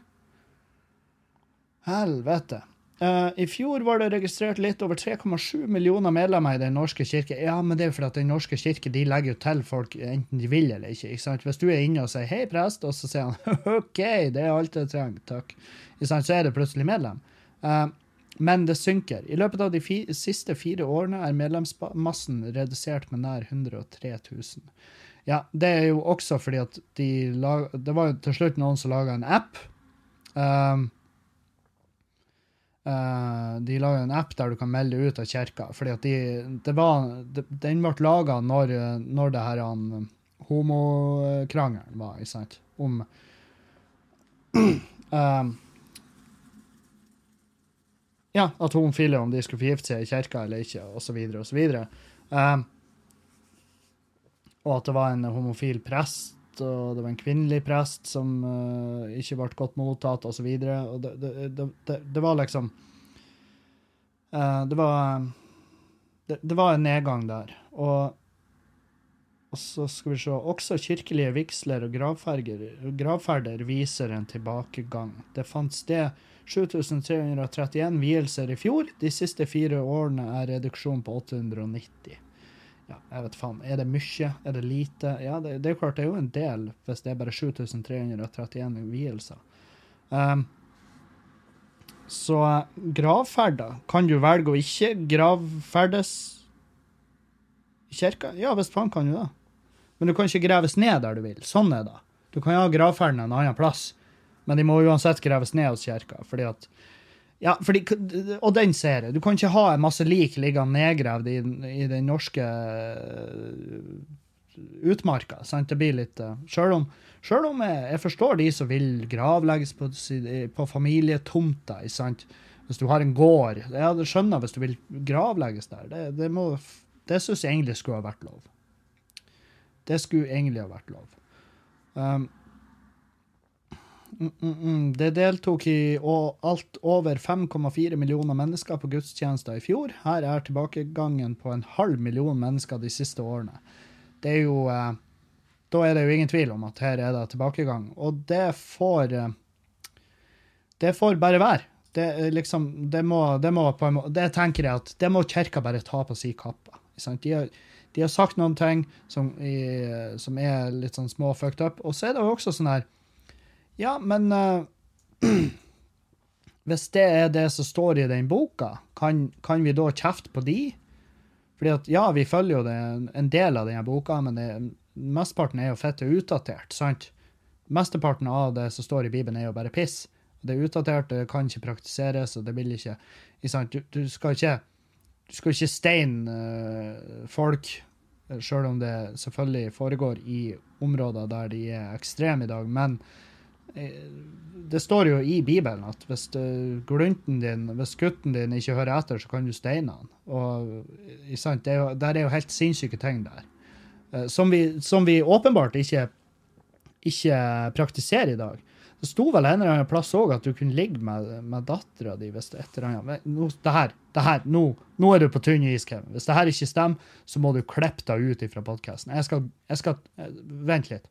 Helvete. Uh, I fjor var det registrert litt over 3,7 millioner medlemmer i Den norske kirke. Ja, men det er fordi at Den norske kirke de legger jo til folk enten de vil eller ikke. ikke sant? Hvis du er inne og sier 'hei, prest', og så sier han 'OK, det er alt jeg trenger, takk', så er det plutselig medlem. Uh, men det synker. I løpet av de fi siste fire årene er medlemsmassen redusert med nær 103 000. Ja, det er jo også fordi at de lag, Det var jo til slutt noen som laga en app. Um, Uh, de lager en app der du kan melde ut av kirka. fordi at de, det var, de, Den ble laga når, når det her um, homokrangelen var, ikke sant? Om uh, Ja, at homofile, om de skulle forgifte seg i kirka eller ikke, osv., osv. Uh, og at det var en homofil prest, og det var en kvinnelig prest som uh, ikke ble godt mottatt, osv. Det, det, det, det, var liksom uh, Det var det, var en nedgang der. Og, og, så skal vi se Også kirkelige vigsler og gravferder viser en tilbakegang. Det fant sted 7331 vielser i fjor. De siste fire årene er reduksjon på 890 ja, jeg vet faen. Er det mye? Er det lite? Ja, det, det, er klart det er jo en del hvis det er bare 7331 vielser. Um, så gravferder Kan du velge å ikke gravferdes i kirka? Ja hvis faen kan du det. Men du kan ikke graves ned der du vil. Sånn er det. Du kan ha gravferden en annen plass, men de må uansett graves ned hos kirka. fordi at ja, fordi, og den ser jeg. Du kan ikke ha en masse lik liggende nedgravd i, i, den norske uh, utmarka. Sant? Det blir litt uh, Sjøl om, selv om jeg, jeg, forstår de som vil gravlegges på, på familietomta. sant? hvis du har en gård Jeg skjønner hvis du vil gravlegges der. Det, det, det syns jeg egentlig skulle ha vært lov. Det skulle egentlig ha vært lov. Um, Mm, mm, mm. Det deltok i alt over 5,4 millioner mennesker på gudstjenester i fjor. Her er tilbakegangen på en halv million mennesker de siste årene. Det er jo eh, Da er det jo ingen tvil om at her er det tilbakegang. Og det får eh, Det får bare være. Det, liksom, det må, det må måte, det tenker jeg at det må kirka bare ta på si kappe. De har, de har sagt noen ting som, i, som er litt sånn små fucked up. Og så er det jo også sånn her ja, men uh, Hvis det er det som står i den boka, kan, kan, vi da kjefte på de? Fordi at ja, vi følger jo det, en del av denne boka, men det, mesteparten er jo fette utdatert, sant? Mesteparten av det som står i Bibelen, er jo bare piss. Det er utdatert, det kan ikke praktiseres, og det vil ikke? Du, du, skal ikke du skal ikke steine uh, folk, sjøl om det selvfølgelig foregår i områder der de er ekstreme i dag. Men det står jo i Bibelen at hvis uh, glunten din, hvis gutten din ikke hører etter, så kan du steine han. Og sant, det er jo, der er jo helt sinnssyke ting der. Eh, som, vi, som vi åpenbart ikke, ikke praktiserer i dag. Det sto vel en eller annen plass òg at du kunne ligge med, med dattera di hvis det et eller annet. Nå, det her, det her, nå, nå er du på tynn is, Kevin. Hvis det her ikke stemmer, så må du klippe deg ut fra podkasten. Jeg jeg skal eh, Vent litt.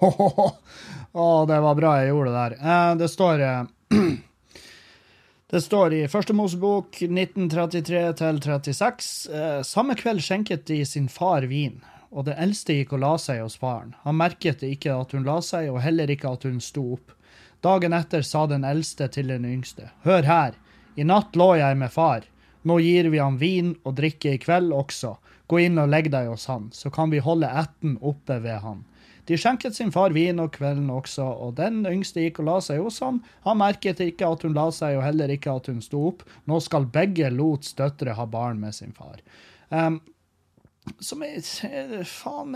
Å, det var bra jeg gjorde det der. Eh, det står eh, Det står i Første Mosebok 1933 til 36. Eh, samme kveld skjenket de sin far vin, og det eldste gikk og la seg hos faren. Han merket ikke at hun la seg, og heller ikke at hun sto opp. Dagen etter sa den eldste til den yngste, hør her, i natt lå jeg med far. Nå gir vi ham vin og drikke i kveld også. Gå inn og legg deg hos han, så kan vi holde ætten oppe ved han. De skjenket sin far vin og kvelden også, og den yngste gikk og la seg hos ham. Han merket ikke at hun la seg, og heller ikke at hun sto opp. Nå skal begge Lots døtre ha barn med sin far. Um, som er Faen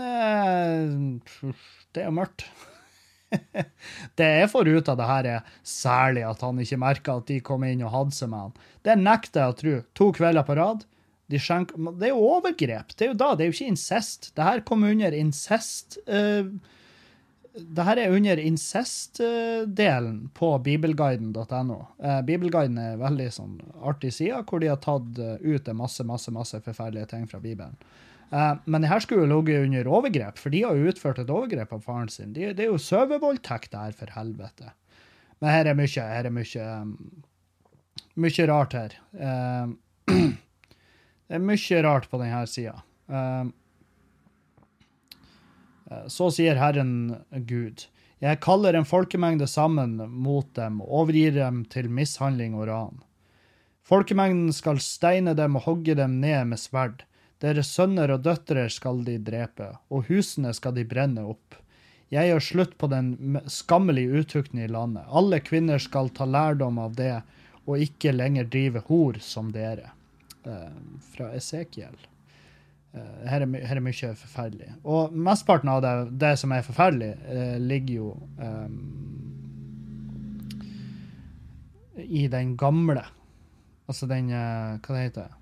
Det er jo mørkt. det jeg får ut av det her, er særlig at han ikke merka at de kom inn og hadde seg med han. Det nekter jeg å tro. To kvelder på rad. De skjenker, det er jo overgrep. Det er jo da, det er jo ikke incest. Det her kommer under incest uh, Det her er under incest-delen på bibelguiden.no. Uh, Bibelguiden er veldig sånn artig side, hvor de har tatt ut masse, masse, masse forferdelige ting fra Bibelen. Uh, men det her skulle jo ligget under overgrep, for de har jo utført et overgrep av faren sin. De, det er jo søvevoldtekt her, for helvete. Men her er mye, her er mye, mye rart her. Uh, det er mye rart på denne sida. Uh, så sier Herren Gud. Jeg kaller en folkemengde sammen mot dem og overgir dem til mishandling og ran. Folkemengden skal steine dem og hogge dem ned med sverd. Deres sønner og døtre skal de drepe, og husene skal de brenne opp. Jeg gjør slutt på den skammelige utukten i landet. Alle kvinner skal ta lærdom av det, og ikke lenger drive hor som dere. Eh, fra Esekiel. Eh, her, er, her, er, mye forferdelig. Og mesteparten av det, det som er forferdelig, eh, ligger jo um, i den gamle. Altså den uh, Hva det heter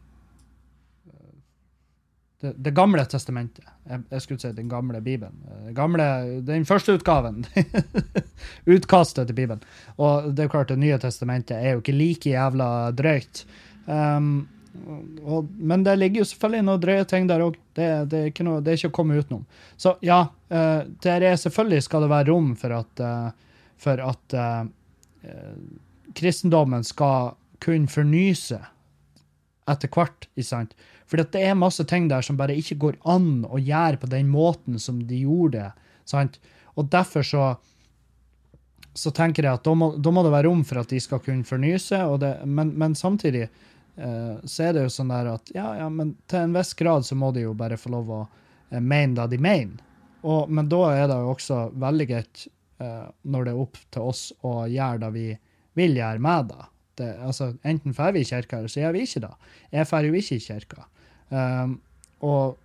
det, det, gamle testamentet. Jeg, jeg, skulle si den gamle Bibelen. Den, gamle, den første utgaven. Utkastet til Bibelen. Og det er klart, Det nye testamentet er jo ikke like jævla drøyt. Um, og, men det ligger jo selvfølgelig noen drøye ting der òg. Det, det, det er ikke å komme utenom. Så ja, uh, er selvfølgelig skal det være rom for at, uh, for at uh, kristendommen skal kunne fornye seg etter hvert. For det er masse ting der som bare ikke går an å gjøre på den måten som de gjorde det. sant? Og derfor så, så tenker jeg at da må, da må, det være rom for at de skal kunne fornye seg, men, men, samtidig så er det jo sånn der at ja, ja, men til en viss grad så må de jo bare få lov å eh, mene det de mener. Og, men da er det jo også veldig greit eh, når det er opp til oss å gjøre det vi vil gjøre med det. det altså, enten drar vi i kirka, eller så gjør vi ikke det. Jeg drar jo ikke i kirka. Um, og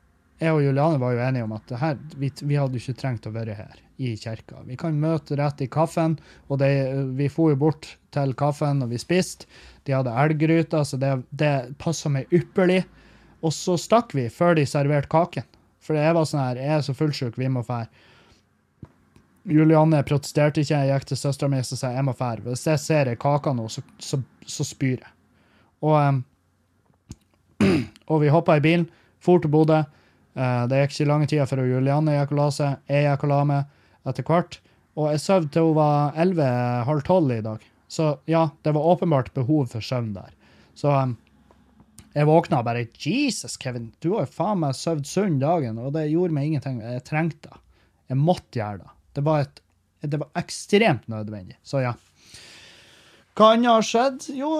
jeg og Juliane var jo enige om at her, vi, vi, hadde ikke trengt å være her i kirka. Vi kan møte rett i kaffen, og det, vi for jo bort til kaffen og vi spiste. De hadde elggryter, så det, det passa meg ypperlig. Og så stakk vi før de serverte kaken. For jeg var sånn her, jeg er så fullsjuk, vi må fære. Julianne protesterte ikke, jeg gikk til søstera mi og sa jeg må fære. Hvis jeg ser ei kake nå, så, så, så spyr jeg. Og og vi hoppa i bilen, for til Bodø. Uh, det gikk ikke lange tida før Julianne gikk og la seg. Jeg gikk og la meg etter hvert. Og jeg sov til hun var 11-halv 12 i dag. Så ja, det var åpenbart behov for søvn der. Så um, jeg våkna og bare Jesus, Kevin, du har jo faen meg sovet sunn dagen, og det gjorde meg ingenting. Jeg trengte det. Jeg måtte gjøre det. Det var, et, det var ekstremt nødvendig. Så ja. Hva annet har skjedd? Jo,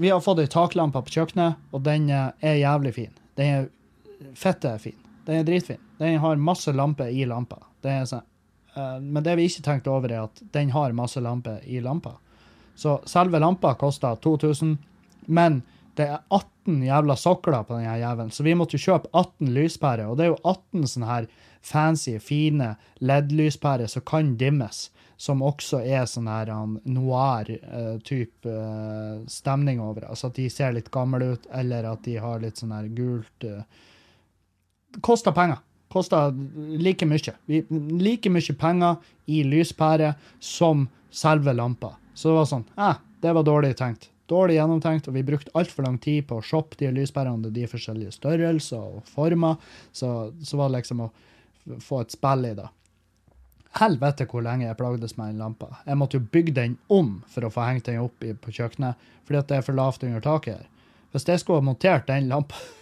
vi har fått ei taklampe på kjøkkenet, og den er jævlig fin. Den er Fettet er fin. Den er dritfin. Den har masse lamper i lampa. Det er Sånn, men det vi ikke tenkte over, er at den har masse lamper i lampa. Så selve lampa koster 2000, men det er 18 jævla sokler på den jævelen, så vi måtte jo kjøpe 18 lyspærer. Og det er jo 18 sånne her fancy, fine LED-lyspærer som kan dimmes. Som også er sånn her um, noir-type uh, stemning over. Altså at de ser litt gamle ut, eller at de har litt sånn her gult uh, Koster penger. Koster like mye. Like mye penger i lyspære som selve lampa. Så det var sånn eh, det var dårlig tenkt. Dårlig gjennomtenkt, og vi brukte altfor lang tid på å shoppe de lyspærene til de forskjellige størrelser og former. Så, så var det liksom å få et spill i det. Helvete hvor lenge jeg plagdes med den lampa. Jeg måtte jo bygge den om for å få hengt den opp på kjøkkenet, fordi at det er for lavt under taket her. Hvis jeg skulle ha montert den lampa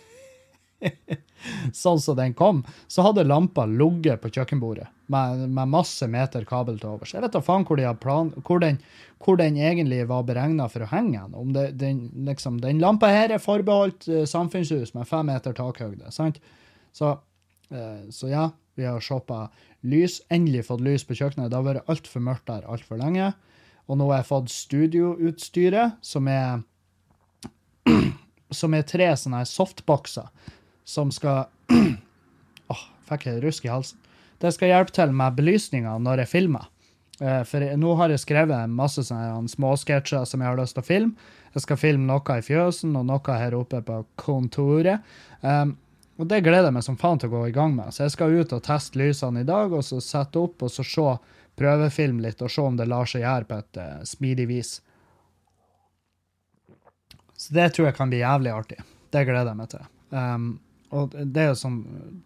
sånn som den kom, så hadde lampa ligget på kjøkkenbordet med, med, masse meter kabel til overs. Jeg vet da faen hvor, de plan, hvor, den, hvor, den, egentlig var beregna for å henge den. Om det, den, liksom, den lampa her er forbeholdt uh, samfunnshus med fem meter takhøyde. sant? Så, uh, så, ja, vi har shoppa lys. Endelig fått lys på kjøkkenet. Det har vært altfor mørkt der altfor lenge. Og nå har jeg fått studioutstyret, som er som er tre sånne softboxer som skal Åh, oh, fikk jeg rusk i halsen. Det skal hjelpe til med belysninga når jeg filmer. Uh, for nå har jeg skrevet masse sånne småsketsjer som jeg har lyst til å filme. Jeg skal filme noe i fjøsen og noe her oppe på kontoret. Um, og det gleder jeg meg som faen til å gå i gang med. Så jeg skal ut og teste lysene i dag, og så sette opp og så se, prøvefilme litt og se om det lar seg gjøre på et uh, smidig vis. Så det tror jeg kan bli jævlig artig. Det gleder jeg meg til. Um, og det er jo sånn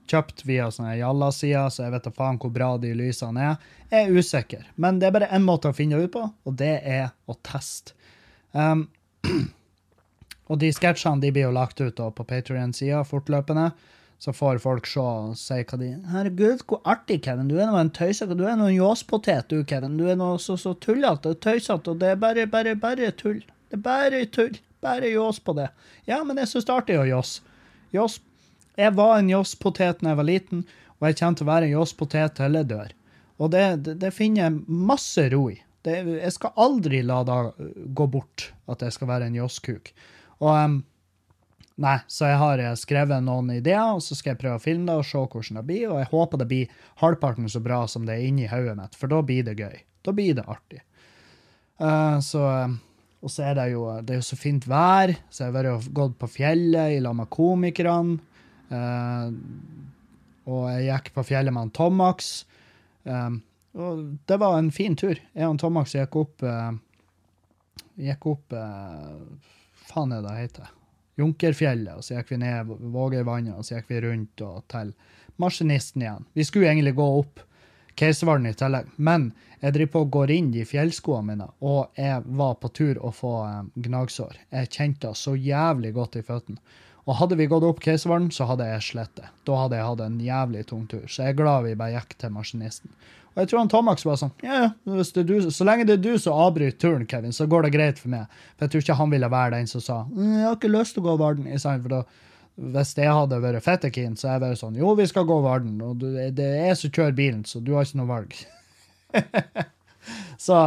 kjøpt via sånne jalla-sider, så jeg vet da faen hvor bra de lysene er. Jeg er usikker, men det er bare én måte å finne ut på, og det er å teste. Um, og de sketsjene de blir jo lagt ut da, på Patrion-sida fortløpende, så får folk se og si hva de Herregud, hvor artig, Kevin. Du er nå en tøysete. Du er nå en ljåspotet, du, Kevin. Du er nå så, så tullete og tøysete, og det er bare, bare, bare tull. Det er bare tull. Bare ljås på det. Ja, men jeg syns det er artig å jås. Jås jeg var en josspotet da jeg var liten, og jeg kommer til å være en josspotet til jeg dør. Og det, det, det, finner jeg masse ro i. Det, jeg skal aldri la det gå bort at jeg skal være en josskuk. Og um, Nei, så jeg har skrevet noen ideer, og så skal jeg prøve å filme det og se hvordan det blir. Og jeg håper det blir halvparten så bra som det er inni hodet mitt, for da blir det gøy. Da blir det artig. Uh, så Og så er det jo det er jo så fint vær, så jeg har vært gått på fjellet i lag med komikerne. Uh, og jeg gikk på fjellet med en Tomax. Um, og det var en fin tur. Jeg og Tomax gikk opp uh, gikk opp faen er det heter? Junkerfjellet. Og så gikk vi ned Vågøyvannet, og så gikk vi rundt og til Maskinisten igjen. Vi skulle egentlig gå opp Keiservollen i tillegg, men jeg driver på og går inn i fjellskoene mine, og jeg var på tur å få gnagsår. Jeg kjente det så jævlig godt i føttene. Og hadde vi gått opp Keiservollen, så hadde jeg slettet. Da hadde jeg hatt en jævlig tung tur. Så jeg er glad vi bare gikk til maskinisten. Og jeg tror han Tomax var sånn Ja, ja, så lenge det er du som avbryter turen, Kevin, så går det greit for meg. For jeg tror ikke han ville være den som sa «Mm, jeg har ikke lyst til å gå Varden. For da, hvis jeg hadde vært fettekeen, så er jeg bare sånn Jo, vi skal gå Varden, og det er jeg som kjører bilen, så du har ikke noe valg. så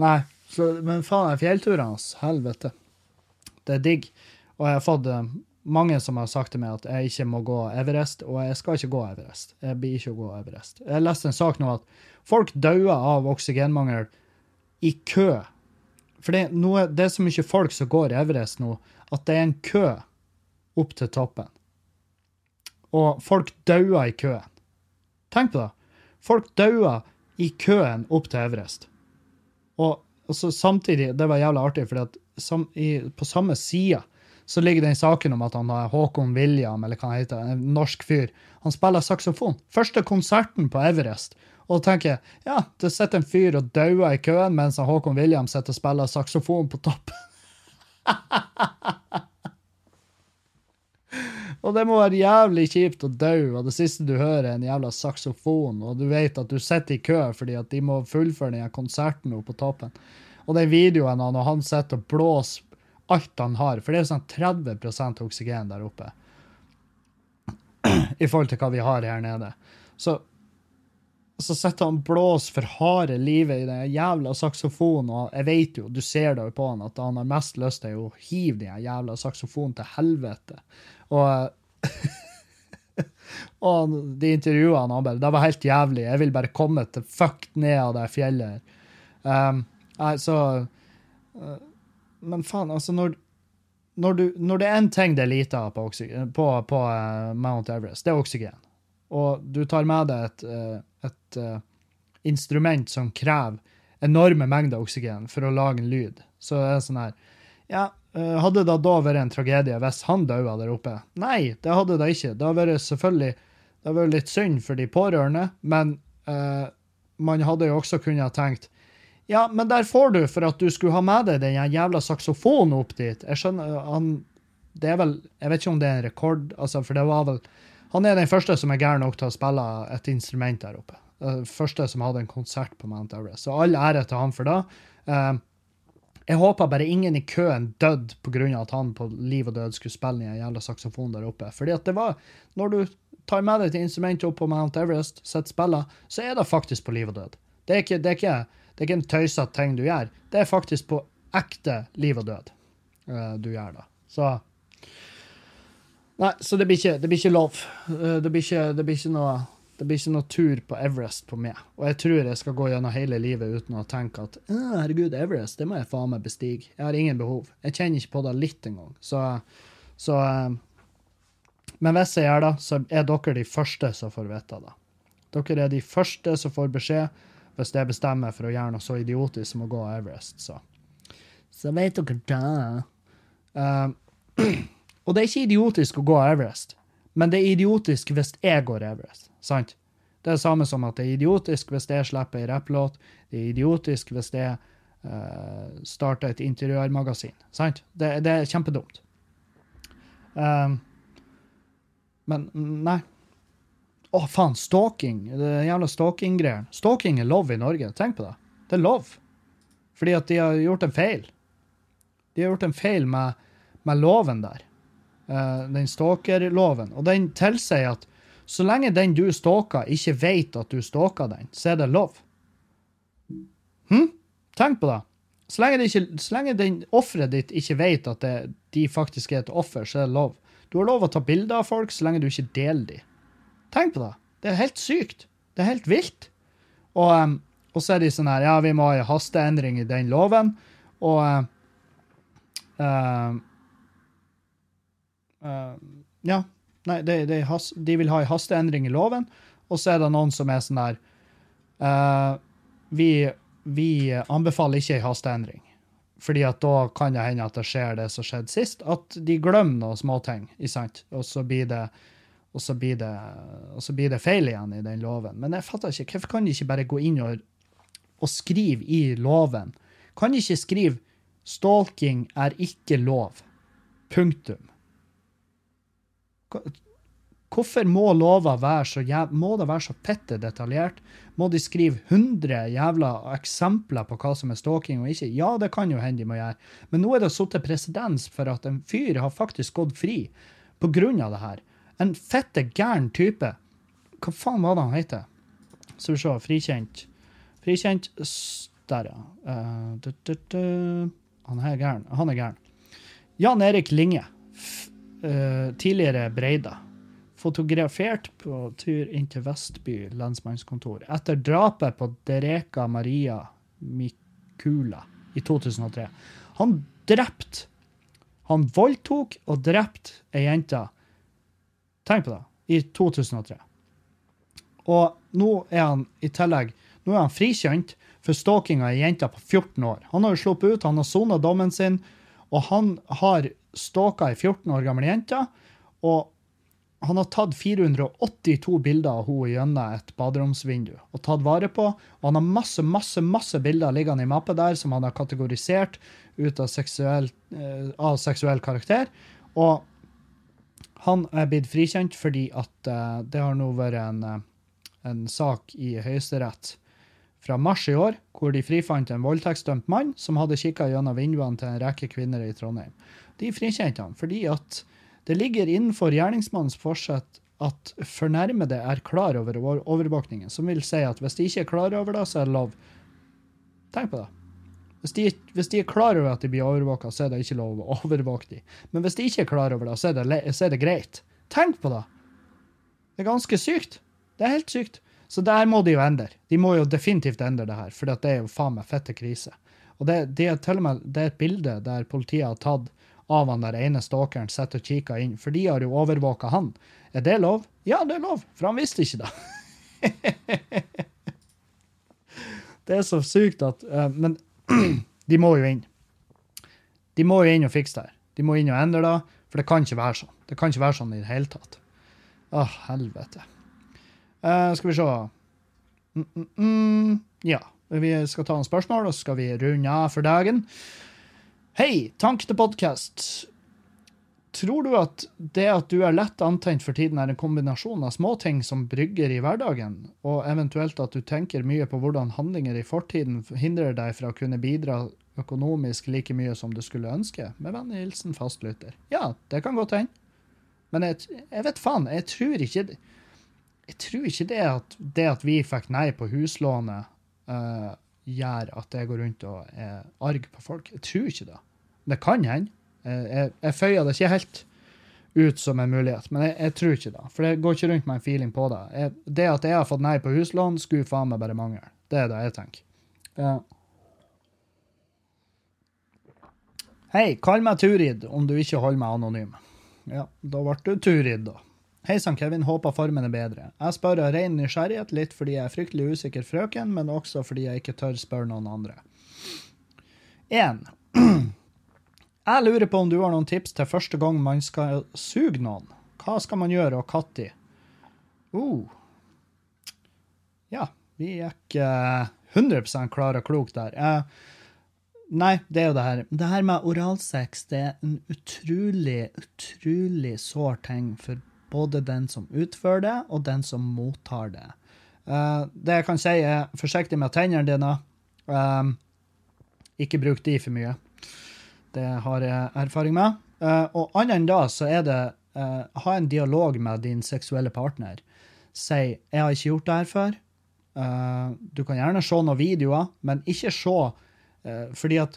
Nei. Så, men faen, fjellturene hans, helvete. Det er digg. Og jeg har fått eh, mange som har sagt til meg at jeg ikke må gå Everest, og jeg skal ikke gå Everest. Jeg blir ikke å gå Everest. Jeg leste en sak nå at folk dauer av oksygenmangel i kø. For det, noe, det er så mye folk som går Everest nå, at det er en kø opp til toppen. Og folk dauer i køen. Tenk på det. Folk dauer i køen opp til Everest. Og, og samtidig, det var jævla artig, for på samme side så ligger den saken om at han har Håkon William, eller hva han heter, en norsk fyr. Han spiller saksofon. Første konserten på Everest. Og da tenker jeg, ja, det sitter en fyr og dauer i køen mens Håkon William sitter og spiller saksofon på topp. og det må være jævlig kjipt å dø, og det siste du hører, er en jævla saksofon, og du vet at du sitter i kø fordi at de må fullføre den konserten oppe på toppen. Og den videoen av når han sitter og blåser alt han har. For det er sånn 30 oksygen der oppe i forhold til hva vi har her nede. Så så sitter han blåser for harde livet i den jævla saksofonen, og jeg vet jo, du ser det jo på han, at han har mest lyst til å hive den jævla saksofonen til helvete. Og Og de intervjuene han bare Det var helt jævlig. Jeg vil bare komme til fuck ned av det fjellet. Um, så Men faen, altså, når når, du, når det er én ting det er lite av på, på, på uh, Mount Everest, det er oksygen. Og du tar med deg et, uh, et uh, instrument som krever enorme mengder oksygen for å lage en lyd, så er det sånn her Ja, hadde det da vært en tragedie hvis han daua der oppe? Nei, det hadde det ikke. Det hadde vært selvfølgelig det hadde vært litt synd for de pårørende, men man hadde jo også kunnet tenkt ja, men der får du for at du skulle ha med deg den jævla saksofonen opp dit. Jeg skjønner, han, det er vel, Jeg vet ikke om det er en rekord, altså, for det var vel Han er den første som er gæren nok til å spille et instrument der oppe. Den første som hadde en konsert på Mount Everest. Så all ære til han for det. Uh, jeg håper bare ingen i køen døde pga. at han på liv og død skulle spille den jævla saksofonen der oppe. Fordi at det var Når du tar med deg et instrument opp på Mount Everest, sitter spiller, så er det faktisk på liv og død. Det er ikke, det er ikke det er ikke en tøysete ting du gjør. Det er faktisk på ekte liv og død uh, du gjør det. Så Nei, så det blir ikke, det blir ikke lov. Uh, det, blir ikke, det, blir ikke noe, det blir ikke noe tur på Everest på meg. Og jeg tror jeg skal gå gjennom hele livet uten å tenke at herregud, Everest, det må jeg faen meg bestige. Jeg har ingen behov. Jeg kjenner ikke på det litt engang. Så, så uh, Men hvis jeg gjør det, så er dere de første som får vite det. Dere er de første som får beskjed hvis jeg bestemmer for å gjøre noe så idiotisk som å gå Everest, så Så vet dere da. Uh, og det er ikke idiotisk å gå Everest, men det er idiotisk hvis jeg går Everest. Sant? Det er det samme som at det er idiotisk hvis jeg slipper ei rapplåt. Det er idiotisk hvis jeg uh, starter et interiørmagasin. Sant? Det, det er kjempedumt. Uh, men nei. Å, oh, faen, stalking. Det jævla stalking-greiene. Stalking er lov i Norge. Tenk på det. Det er lov. Fordi at de har gjort en feil. De har gjort en feil med, med loven der. Uh, den stalkerloven. Og den tilsier at så lenge den du stalker, ikke vet at du stalker den, så er det lov. Hm? Tenk på det. Så lenge, det ikke, så lenge den offeret ditt ikke vet at det, de faktisk er et offer, så er det lov. Du har lov å ta bilder av folk så lenge du ikke deler dem. Tenk på det. Det er helt sykt. Det er helt vilt. Og, um, og så er de sånn her Ja, vi må ha en hasteendring i den loven. Og uh, uh, Ja. Nei, de, de, de, vil ha en hasteendring i loven. Og så er det noen som er sånn der uh, vi, vi, anbefaler ikke en hasteendring. Fordi at da kan det hende at det skjer det som skjedde sist, at de glemmer noen småting. Og så blir det og så, blir det, og så blir det feil igjen i den loven. Men jeg fatter ikke, hvorfor kan de ikke bare gå inn og, og skrive i loven? Kan de ikke skrive 'stalking er ikke lov'? Punktum. Hvorfor må lova være så jæv må det være så fette detaljert? Må de skrive 100 jævla eksempler på hva som er stalking og ikke? Ja, det kan jo hende de må gjøre, men nå er det satt presedens for at en fyr har faktisk gått fri på grunn av det her. En fette gæren type. Hva faen var det han heter? Skal vi se. Frikjent. Frikjent Der, ja. Uh, du, du, du. Han er gæren. Han er gæren. Jan Erik Linge. Uh, tidligere Breida. Fotografert på tur inn til Vestby lensmannskontor etter drapet på Dereka Maria Mikula i 2003. Han drepte Han voldtok og drepte ei jente Tenk på det. I 2003. Og nå er han i tillegg nå er han frikjent for stalking av ei jente på 14 år. Han har jo sluppet ut, han har sona dommen sin, og han har stalka ei 14 år gammel jente. Og han har tatt 482 bilder av henne gjennom et baderomsvindu og tatt vare på. Og han har masse masse, masse bilder liggende i mappe der som han har kategorisert ut av seksuell, uh, av seksuell karakter. Og han er blitt frikjent fordi at uh, det har nå vært en, uh, en sak i Høyesterett fra mars i år, hvor de frifant en voldtektsdømt mann som hadde kikka gjennom vinduene til en rekke kvinner i Trondheim. De frikjente han fordi at det ligger innenfor gjerningsmannens forsett at fornærmede er klar over- overvåkningen, som vil si at hvis de ikke er klar over det, så er det lov. Tenk på det. Hvis de, hvis de er klar over at de blir overvåka, så er det ikke lov å overvåke dem. Men hvis de ikke er klar over det, så er det, så er det greit. Tenk på det! Det er ganske sykt. Det er helt sykt. Så det her må de jo endre. De må jo definitivt endre det her, for det er jo faen meg fette krise. Og det, det, er til og med, det er et bilde der politiet har tatt av han der ene stalkeren, sitter og kikker inn, for de har jo overvåka han. Er det lov? Ja, det er lov, for han visste ikke det. det er så sykt at uh, Men de må jo inn. De må jo inn og fikse det her. De må inn og endre det, for det kan ikke være sånn. Det kan ikke være sånn i det hele tatt. Å, helvete. Uh, skal vi se mm, mm, mm. Ja, vi skal ta noen spørsmål, og så skal vi runde av for dagen. Hei, tank til podkast. Tror du at det at du er lett antent for tiden, er en kombinasjon av småting som brygger i hverdagen, og eventuelt at du tenker mye på hvordan handlinger i fortiden hindrer deg fra å kunne bidra økonomisk like mye som du skulle ønske? Med vennlig hilsen fastlytter. Ja, det kan godt hende. Men jeg, jeg vet faen, jeg tror ikke jeg tror ikke det at, det at vi fikk nei på huslånet, uh, gjør at jeg går rundt og er arg på folk. Jeg tror ikke det. Det kan hende. Eh, jeg, jeg føyer det ikke helt ut som en mulighet, men jeg, jeg tror ikke det. For det går ikke rundt med en feeling på det. Jeg, det at jeg har fått nei på huslån, skulle faen meg bare mangle. Det er det jeg tenker. Ja. Hei, kall meg Turid om du ikke holder meg anonym. Ja, da ble du Turid, da. Hei sann, Kevin. Håper formen er bedre. Jeg spør av ren nysgjerrighet, litt fordi jeg er fryktelig usikker frøken, men også fordi jeg ikke tør spørre noen andre. 1. Jeg lurer på om du har noen tips til første gang man skal suge noen. Hva skal man gjøre, og når? Uh. Ja, vi er ikke 100 klare og klok der. Uh, nei, det er jo det her. Det her med oralsex det er en utrolig, utrolig sår ting for både den som utfører det, og den som mottar det. Uh, det jeg kan si, er forsiktig med tennene dine. Eh, ikke bruk de for mye. Det har jeg erfaring med. Eh, og annet enn da, så er det eh, ha en dialog med din seksuelle partner. Si 'jeg har ikke gjort det her før'. Eh, du kan gjerne se noen videoer, men ikke se fordi at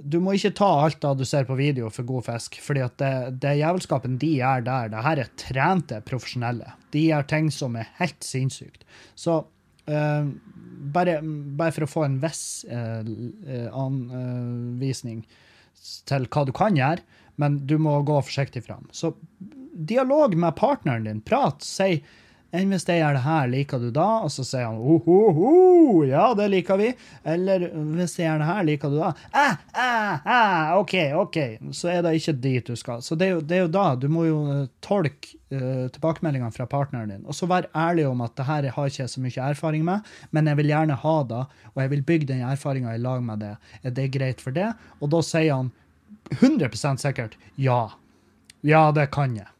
du må ikke ta alt da du ser på video for god fisk, fordi at det, det jævelskapen de gjør der, det her er trente profesjonelle. De gjør ting som er helt sinnssykt. Så uh, bare, bare for å få en viss uh, anvisning anvisning til hva du kan gjøre, men du må gå forsiktig fram. Så dialog med partneren din. Prat. Si enn hvis jeg gjør det her, liker du da? Og så sier han oh, oh, oh, ja, det liker vi. Eller hvis jeg gjør det her, liker du da? Ah, ah, ah, OK, OK. Så er det ikke dit du skal. Så det er jo, det er jo da. Du må jo eh, tolke uh, tilbakemeldingene fra partneren din. Og så være ærlig om at det her har ikke jeg så mye erfaring med, men jeg vil gjerne ha det, og jeg vil bygge den erfaringa i lag med det. Er det greit for det? Og da sier han 100% sikkert ja. Ja, det kan jeg.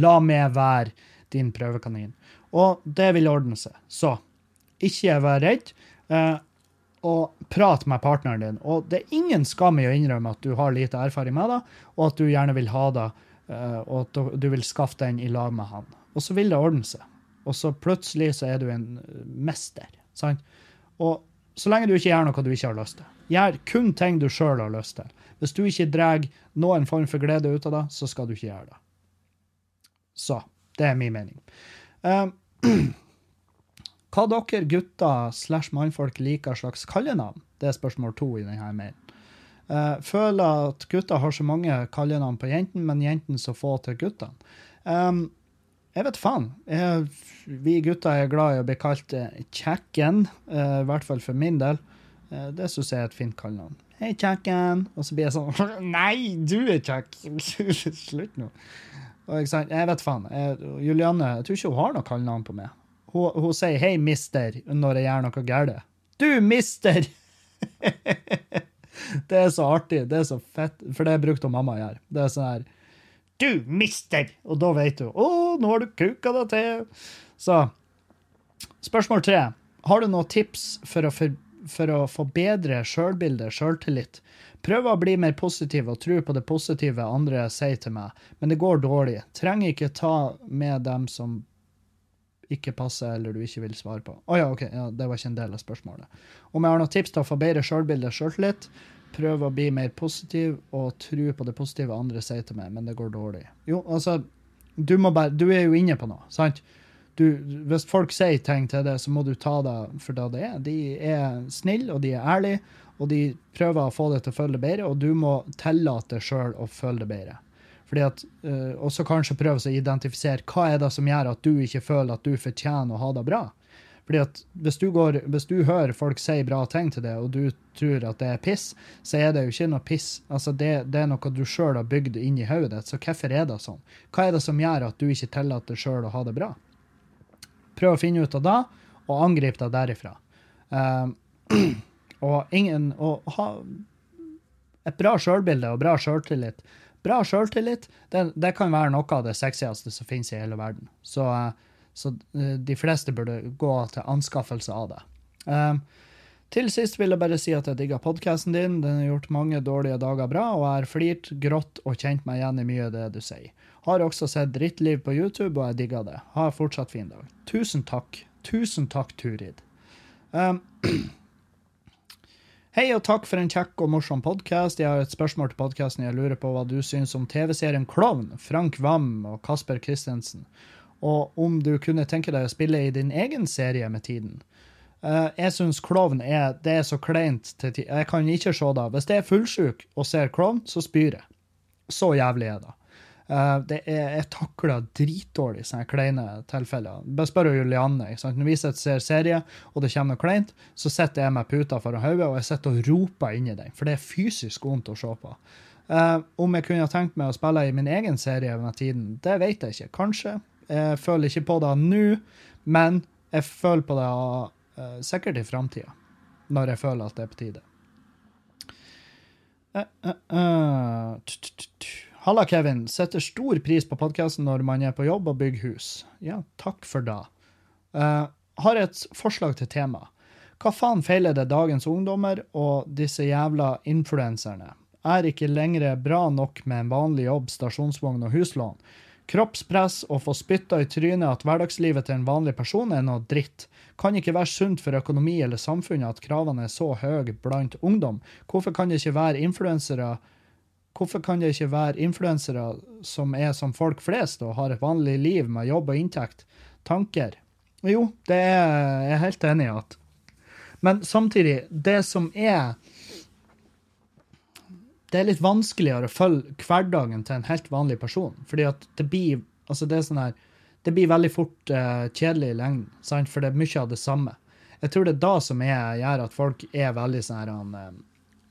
La meg være din prøvekanin. Og det vil ordne seg. Så ikke vær redd, eh, og prat med partneren din. Og det er ingen skam i å innrømme at du har lite erfaring med det, og at du gjerne vil ha det, eh, og at du- vil skaffe den i lag med han. Og så vil det ordne seg. Og så plutselig så er du en eh, mester. Sant? Og så lenge du ikke gjør noe du ikke har lyst til. Gjør kun ting du sjøl har lyst til. Hvis du ikke drar noen form for glede ut av det, så skal du ikke gjøre det. Så det er min mening. Um, hva dere gutter slash mannfolk liker slags kallenavn? Det er spørsmål to i denne mailen. Uh, føler at gutter har så mange kallenavn på jentene, men jentene så få til guttene. Um, jeg vet faen. Jeg, vi gutter er glad i å bli kalt eh, kjekken, uh, i hvert fall for min del. Uh, det syns jeg er et fint kallenavn. Hei, kjekken. Og så blir jeg sånn Nei, du er kjekk! Slutt nå. Og jeg sa, Jeg vet faen. Jeg, Julianne jeg tror ikke hun har noe kallenavn på meg. Hun, hun sier 'hei, mister' når jeg gjør noe galt. Du, mister! det er så artig. Det er så fett. For det brukte mamma å gjøre. Det er sånn her Du, mister! Og da vet du. Å, nå har du kuka deg til. Så spørsmål tre. Har du noen tips for å, for, for å forbedre sjølbildet, sjøltillit? Prøver å bli mer positiv og tro på det positive andre sier til meg, men det går dårlig. Trenger ikke ta med dem som ikke passer eller du ikke vil svare på. Å ja, OK, ja, det var ikke en del av spørsmålet. Om jeg har noen tips til å få bedre sjølbilde og sjøltillit? Prøve å bli mer positiv og tro på det positive andre sier til meg, men det går dårlig. Jo, altså, du, bare, du er jo inne på noe, sant? Du, hvis folk sier ting til deg, så må du ta det for det det er. De er snille, og de er ærlige, og de prøver å få deg til å føle det bedre, og du må tillate deg sjøl å føle det bedre. Fordi at, uh, Og så kanskje prøve å identifisere hva er det som gjør at du ikke føler at du fortjener å ha det bra. Fordi at hvis du, går, hvis du hører folk si bra ting til deg, og du tror at det er piss, så er det jo ikke noe piss. Altså det, det er noe du sjøl har bygd inn i hodet ditt, så hvorfor er det sånn? Hva er det som gjør at du ikke tillater deg sjøl å ha det bra? Prøv å finne ut av det, og angrip deg derifra. Uh, og ingen Å ha et bra sjølbilde og bra sjøltillit Bra sjøltillit det, kan være noe av det sexieste som finnes i hele verden. Så, så de fleste burde gå til anskaffelse av det. Um, til sist vil jeg bare si at jeg digger podkasten din. Den har gjort mange dårlige dager bra, og jeg har flirt, grått og kjent meg igjen i mye av det du sier. Har også sett Drittliv på YouTube, og jeg digger det. Ha fortsatt fin dag. Tusen takk. Tusen takk, Turid. Um, Hei og takk for en kjekk og morsom podkast. Jeg har et spørsmål til podkasten. Jeg lurer på hva du syns om TV-serien Klovn, Frank Wam og Kasper Christensen. Og om du kunne tenke deg å spille i din egen serie med tiden. Uh, jeg syns klovn er, det er så kleint til tider. Jeg kan ikke se det. Hvis jeg er fullsjuk og ser klovn, så spyr jeg. Så jævlig er det. Uh, det er, jeg takler dritdårlig sånne kleine tilfeller. Bare spør Julianne. ikke sant? Når vi ser serie, og det kommer noe kleint, så sitter jeg med puta foran hodet og jeg sitter og roper inni den, for det er fysisk vondt å se på. Uh, om jeg kunne tenkt meg å spille i min egen serie med tiden, det vet jeg ikke. Kanskje. Jeg føler ikke på det nå, men jeg føler på det uh, sikkert i framtida. Når jeg føler at det er på tide. Uh, uh, Halla, Kevin. Setter stor pris på podkasten når man er på jobb og bygger hus. Ja, takk for det. Uh, har et forslag til tema. Hva faen feiler det dagens ungdommer og disse jævla influenserne? Er ikke lenger bra nok med en vanlig jobb, stasjonsvogn og huslån. Kroppspress og få spytta i trynet at hverdagslivet til en vanlig person er noe dritt. Kan ikke være sunt for økonomi eller samfunnet at kravene er så høye blant ungdom. Hvorfor kan det ikke være influensere Hvorfor kan det ikke være influensere som er som folk flest og har et vanlig liv med jobb og inntekt? Tanker? Jo, det er jeg helt enig i at Men samtidig, det som er Det er litt vanskeligere å følge hverdagen til en helt vanlig person. Fordi at det blir altså det er sånn her, det blir veldig fort uh, kjedelig i lengden, sant? for det er mye av det samme. Jeg tror det er da som er, gjør at folk er veldig sånn her uh,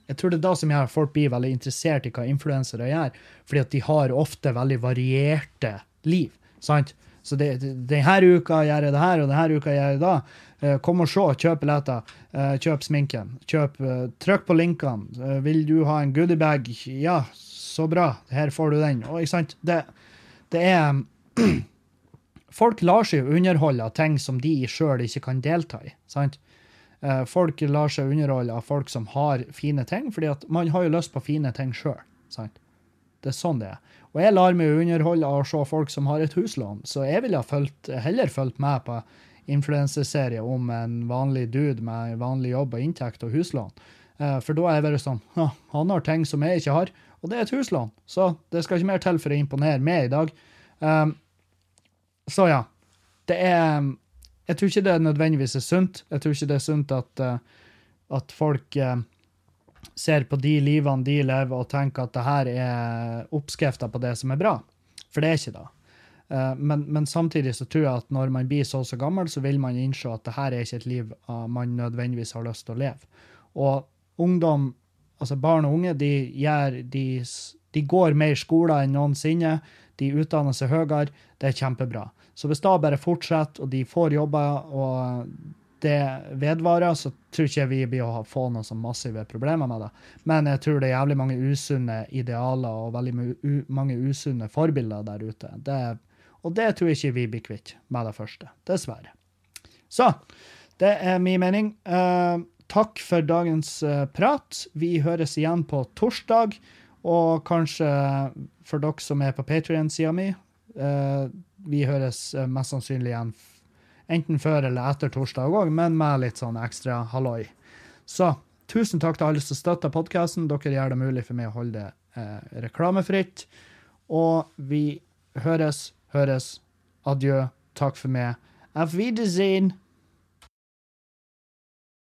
jeg tror det er da som gjør folk blir veldig interessert i hva influensere gjør, fordi at de har ofte veldig varierte liv. sant? Så det, denne uka gjør jeg det her, og denne uka gjør jeg da. Eh, kom og se, kjøp billetter, uh, kjøp sminken. Kjøp, uh, trykk på linkene. Vil du ha en goodiebag? Ja, så bra. Her får du den. Og, ikke sant? Det, det er Folk lar seg underholde av ting som de sjøl ikke kan delta i. sant? Eh, folk lar seg underholde av folk som har fine ting, fordi at man har jo lyst på fine ting sjøl. Det er sånn det er. Og jeg lar meg underholde av å se folk som har et huslån, så jeg ville heller fulgt med på influenseserie om en vanlig dude med vanlig jobb og inntekt og huslån. Eh, for da er jeg bare sånn Han har ting som jeg ikke har, og det er et huslån. Så det skal ikke mer til for å imponere meg i dag. Um, så ja. Det er jeg tror ikke det nødvendigvis er sunt. Jeg tror ikke det er sunt at, uh, at folk uh, ser på de livene de lever, og tenker at det her er oppskrifta på det som er bra. For det er ikke det. Uh, men, men, samtidig så tror jeg at når man blir så så gammel, så vil man innse at det her er ikke et liv man nødvendigvis har lyst til å leve. Og ungdom, altså barn og unge, de, gjør, de, de går mer skoler enn noensinne. De utdanner seg høyere. Det er kjempebra. Så hvis da bare fortsetter, og de får jobber, og det vedvarer, så tror ikke vi blir å få noen sånn massive problemer med det. Men jeg tror det er jævlig mange usunne idealer og veldig mange usunne forbilder der ute. Det, og det tror jeg ikke vi blir kvitt med det første. Dessverre. Så det er min mening. Uh, takk for dagens eh, prat. Vi høres igjen på torsdag. Og kanskje for dere som er på Patrion-sida mi, eh, vi høres eh, mest sannsynlig igjen enten før eller etter torsdag òg, men med litt sånn ekstra halloi. Så tusen takk til alle som støtter podkasten. Dere gjør det mulig for meg å holde det eh, reklamefritt. Og vi høres, høres. Adjø. Takk for meg. Auf Wiedersehen.